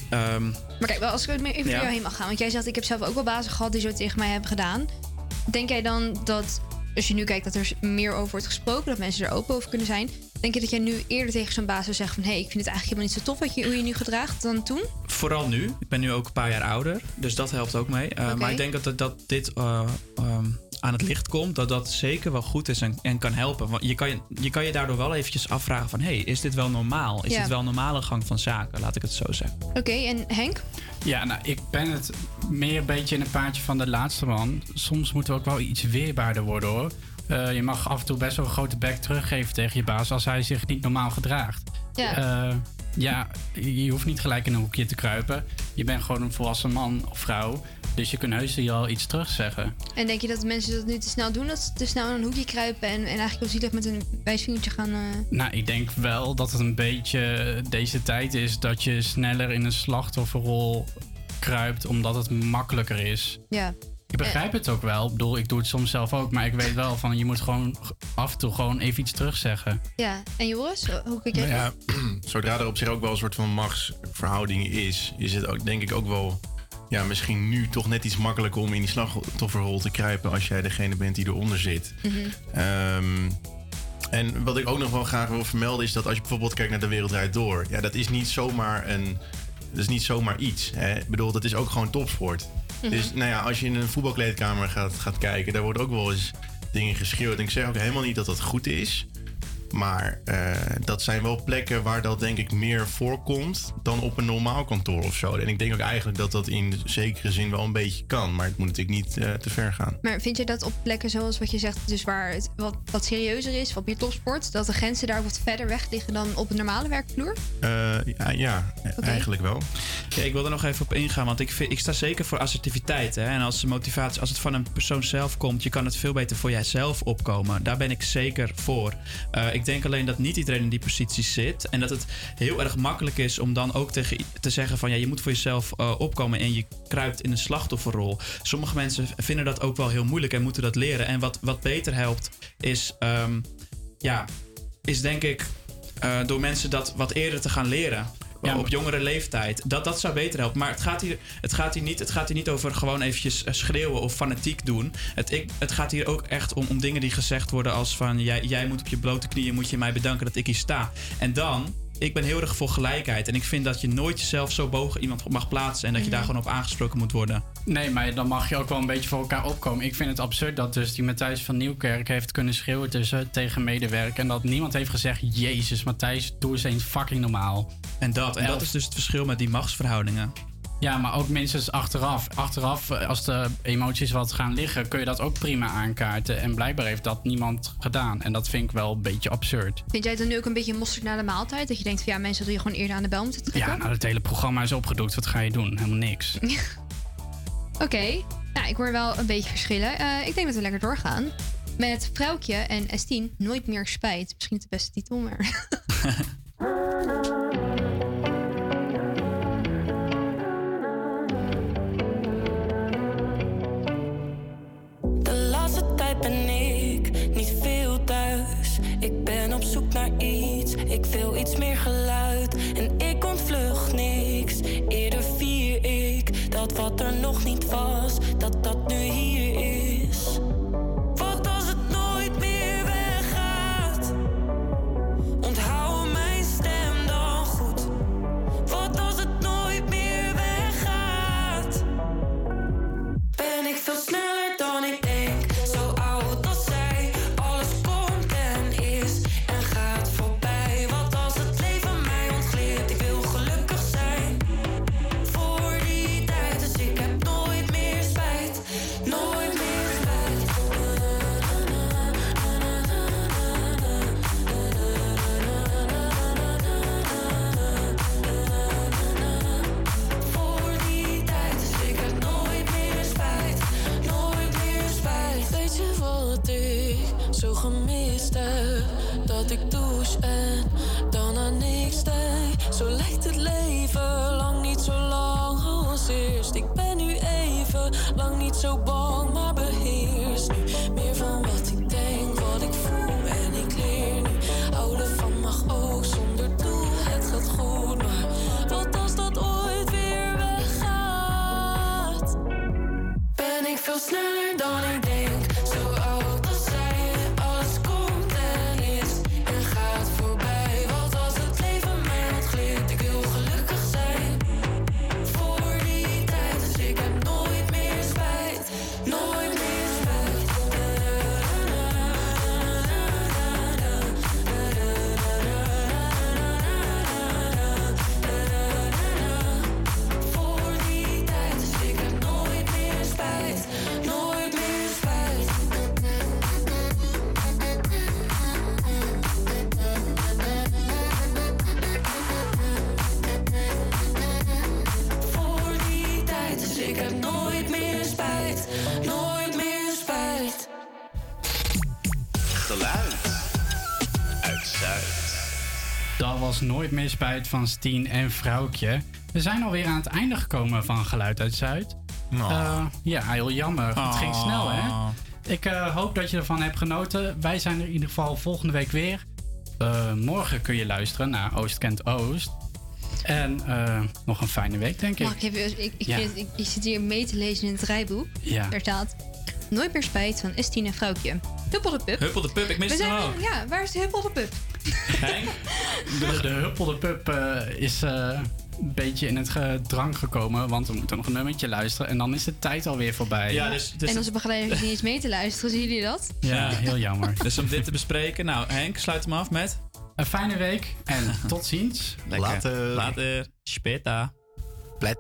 ehm, Maar kijk, wel als ik even Ja. voor jou heen mag gaan. Want jij zegt, ik heb zelf ook wel bazen gehad die zo tegen mij hebben gedaan. Denk jij dan dat, als je nu kijkt dat er meer over wordt gesproken, dat mensen er open over kunnen zijn. Denk je dat jij nu eerder tegen zo'n baas zou zeggen van... hé, hey, ik vind het eigenlijk helemaal niet zo tof wat je, hoe je nu gedraagt dan toen? Vooral nu. Ik ben nu ook een paar jaar ouder. Dus dat helpt ook mee. Uh, Oké. Maar ik denk dat, dat, dat dit uh, um, aan het licht komt. Dat dat zeker wel goed is en, en kan helpen. Want je kan, je, je kan je daardoor wel eventjes afvragen van... hé, hey, is dit wel normaal? Is Ja. dit wel een normale gang van zaken? Laat ik het zo zeggen. Oké, en Henk? Ja, nou, ik ben het meer een beetje in een paardje van de laatste man. Soms moeten we ook wel iets weerbaarder worden hoor. Uh, je mag af en toe best wel een grote bek teruggeven tegen je baas als hij zich niet normaal gedraagt. Ja. Uh, ja, je hoeft niet gelijk in een hoekje te kruipen. Je bent gewoon een volwassen man of vrouw. Dus je kunt heus hier al iets terugzeggen. En denk je dat mensen dat nu te snel doen? Dat ze te snel in een hoekje kruipen en, en eigenlijk wel zielig met een wijsvingertje gaan... Uh... Nou, ik denk wel dat het een beetje deze tijd is dat je sneller in een slachtofferrol kruipt omdat het makkelijker is. Ja. Ik begrijp het ook wel. Ik bedoel, ik doe het soms zelf ook. Maar ik weet wel van je moet gewoon af en toe gewoon even iets terugzeggen. Ja, en Joris, hoe kijk jij? Nou ja, zodra er op zich ook wel een soort van machtsverhouding is, is het ook denk ik ook wel ja, misschien nu toch net iets makkelijker om in die slachtofferrol te kruipen als jij degene bent die eronder zit. Mhm. Um, en wat ik ook nog wel graag wil vermelden is dat als je bijvoorbeeld kijkt naar de wereld draait door, ja, dat is niet zomaar een, dat is niet zomaar iets. Hè? Ik bedoel, dat is ook gewoon topsport. Dus nou ja, als je in een voetbalkleedkamer gaat, gaat kijken, daar worden ook wel eens dingen geschreeuwd. En ik zeg ook helemaal niet dat dat goed is. Maar uh, dat zijn wel plekken waar dat denk ik meer voorkomt dan op een normaal kantoor of zo. En ik denk ook eigenlijk dat dat in zekere zin wel een beetje kan. Maar het moet natuurlijk niet uh, te ver gaan. Maar vind je dat op plekken zoals wat je zegt, dus waar het wat, wat serieuzer is, wat meer topsport, dat de grenzen daar wat verder weg liggen dan op een normale werkvloer? Uh, ja, ja okay. eigenlijk wel. Ja, ik wil er nog even op ingaan, want ik, vind, ik sta zeker voor assertiviteit. Hè? En als motivatie, als het van een persoon zelf komt, je kan het veel beter voor jijzelf opkomen. Daar ben ik zeker voor. Uh, ik denk alleen dat niet iedereen in die positie zit. En dat het heel erg makkelijk is om dan ook te zeggen van ja, je moet voor jezelf uh, opkomen en je kruipt in een slachtofferrol. Sommige mensen vinden dat ook wel heel moeilijk en moeten dat leren. En wat, wat beter helpt, is, um, ja, is denk ik uh, door mensen dat wat eerder te gaan leren. Ja, op jongere leeftijd. Dat, dat zou beter helpen. Maar het gaat, hier, het, gaat hier niet, het gaat hier niet over gewoon eventjes eh, schreeuwen of fanatiek doen. Het, ik, het gaat hier ook echt om, om dingen die gezegd worden als van... Jij, jij moet op je blote knieën, moet je mij bedanken dat ik hier sta. En dan ik ben heel erg voor gelijkheid. En ik vind dat je nooit jezelf zo boven iemand mag plaatsen. En dat je daar Mhm. gewoon op aangesproken moet worden. Nee, maar dan mag je ook wel een beetje voor elkaar opkomen. Ik vind het absurd dat dus die Matthijs van Nieuwkerk heeft kunnen schreeuwen tussen, tegen medewerker. En dat niemand heeft gezegd, jezus Matthijs, doe eens eens fucking normaal. En dat, en dat is dus het verschil met die machtsverhoudingen. Ja, maar ook minstens achteraf. Achteraf, eh, als de emoties wat gaan liggen, kun je dat ook prima aankaarten. En blijkbaar heeft dat niemand gedaan. En dat vind ik wel een beetje absurd. Vind jij het dan nu ook een beetje mosterd na de maaltijd? Dat je denkt van ja, mensen hadden je gewoon eerder aan de bel moeten trekken? Ja, nou, het hele programma is opgedoekt. Wat ga je doen? Helemaal niks. Oké, nou, ik hoor wel een beetje verschillen. Eh, ik denk dat we lekker doorgaan. Met Vrouwtje en S10, Nooit meer spijt. Misschien niet de beste titel, maar... wil iets meer geluid. Nooit meer spijt van Steen en Vrouwtje. We zijn alweer aan het einde gekomen van Geluid uit Zuid. Eh, ja, heel jammer. Het ging Oh. snel, hè? Ik eh, hoop dat je ervan hebt genoten. Wij zijn er in ieder geval volgende week weer. Eh, morgen kun je luisteren naar Oost Kent Oost. En eh, nog een fijne week, denk ik. Mag ik even... Ik, ik, Ja. vind- ik, ik zit hier mee te lezen in het rijboek. Ja. Daar staat... Nooit meer spijt van S10 en Vrouwtje. Huppel de pup. Huppel de pup, ik mis zijn- ook. Ja, waar is de Huppel de pup? De, de Huppel de Pup eh, is eh, een beetje in het gedrang gekomen. Want we moeten nog een nummertje luisteren. En dan is de tijd alweer voorbij. Ja, dus, dus En onze begeleider is niet eens mee te luisteren. Zien jullie dat? Ja, heel jammer. Dus om dit te bespreken, nou Henk, sluit hem af met... Een fijne week en tot ziens. Lekker. Later. Later. Speta. Plet.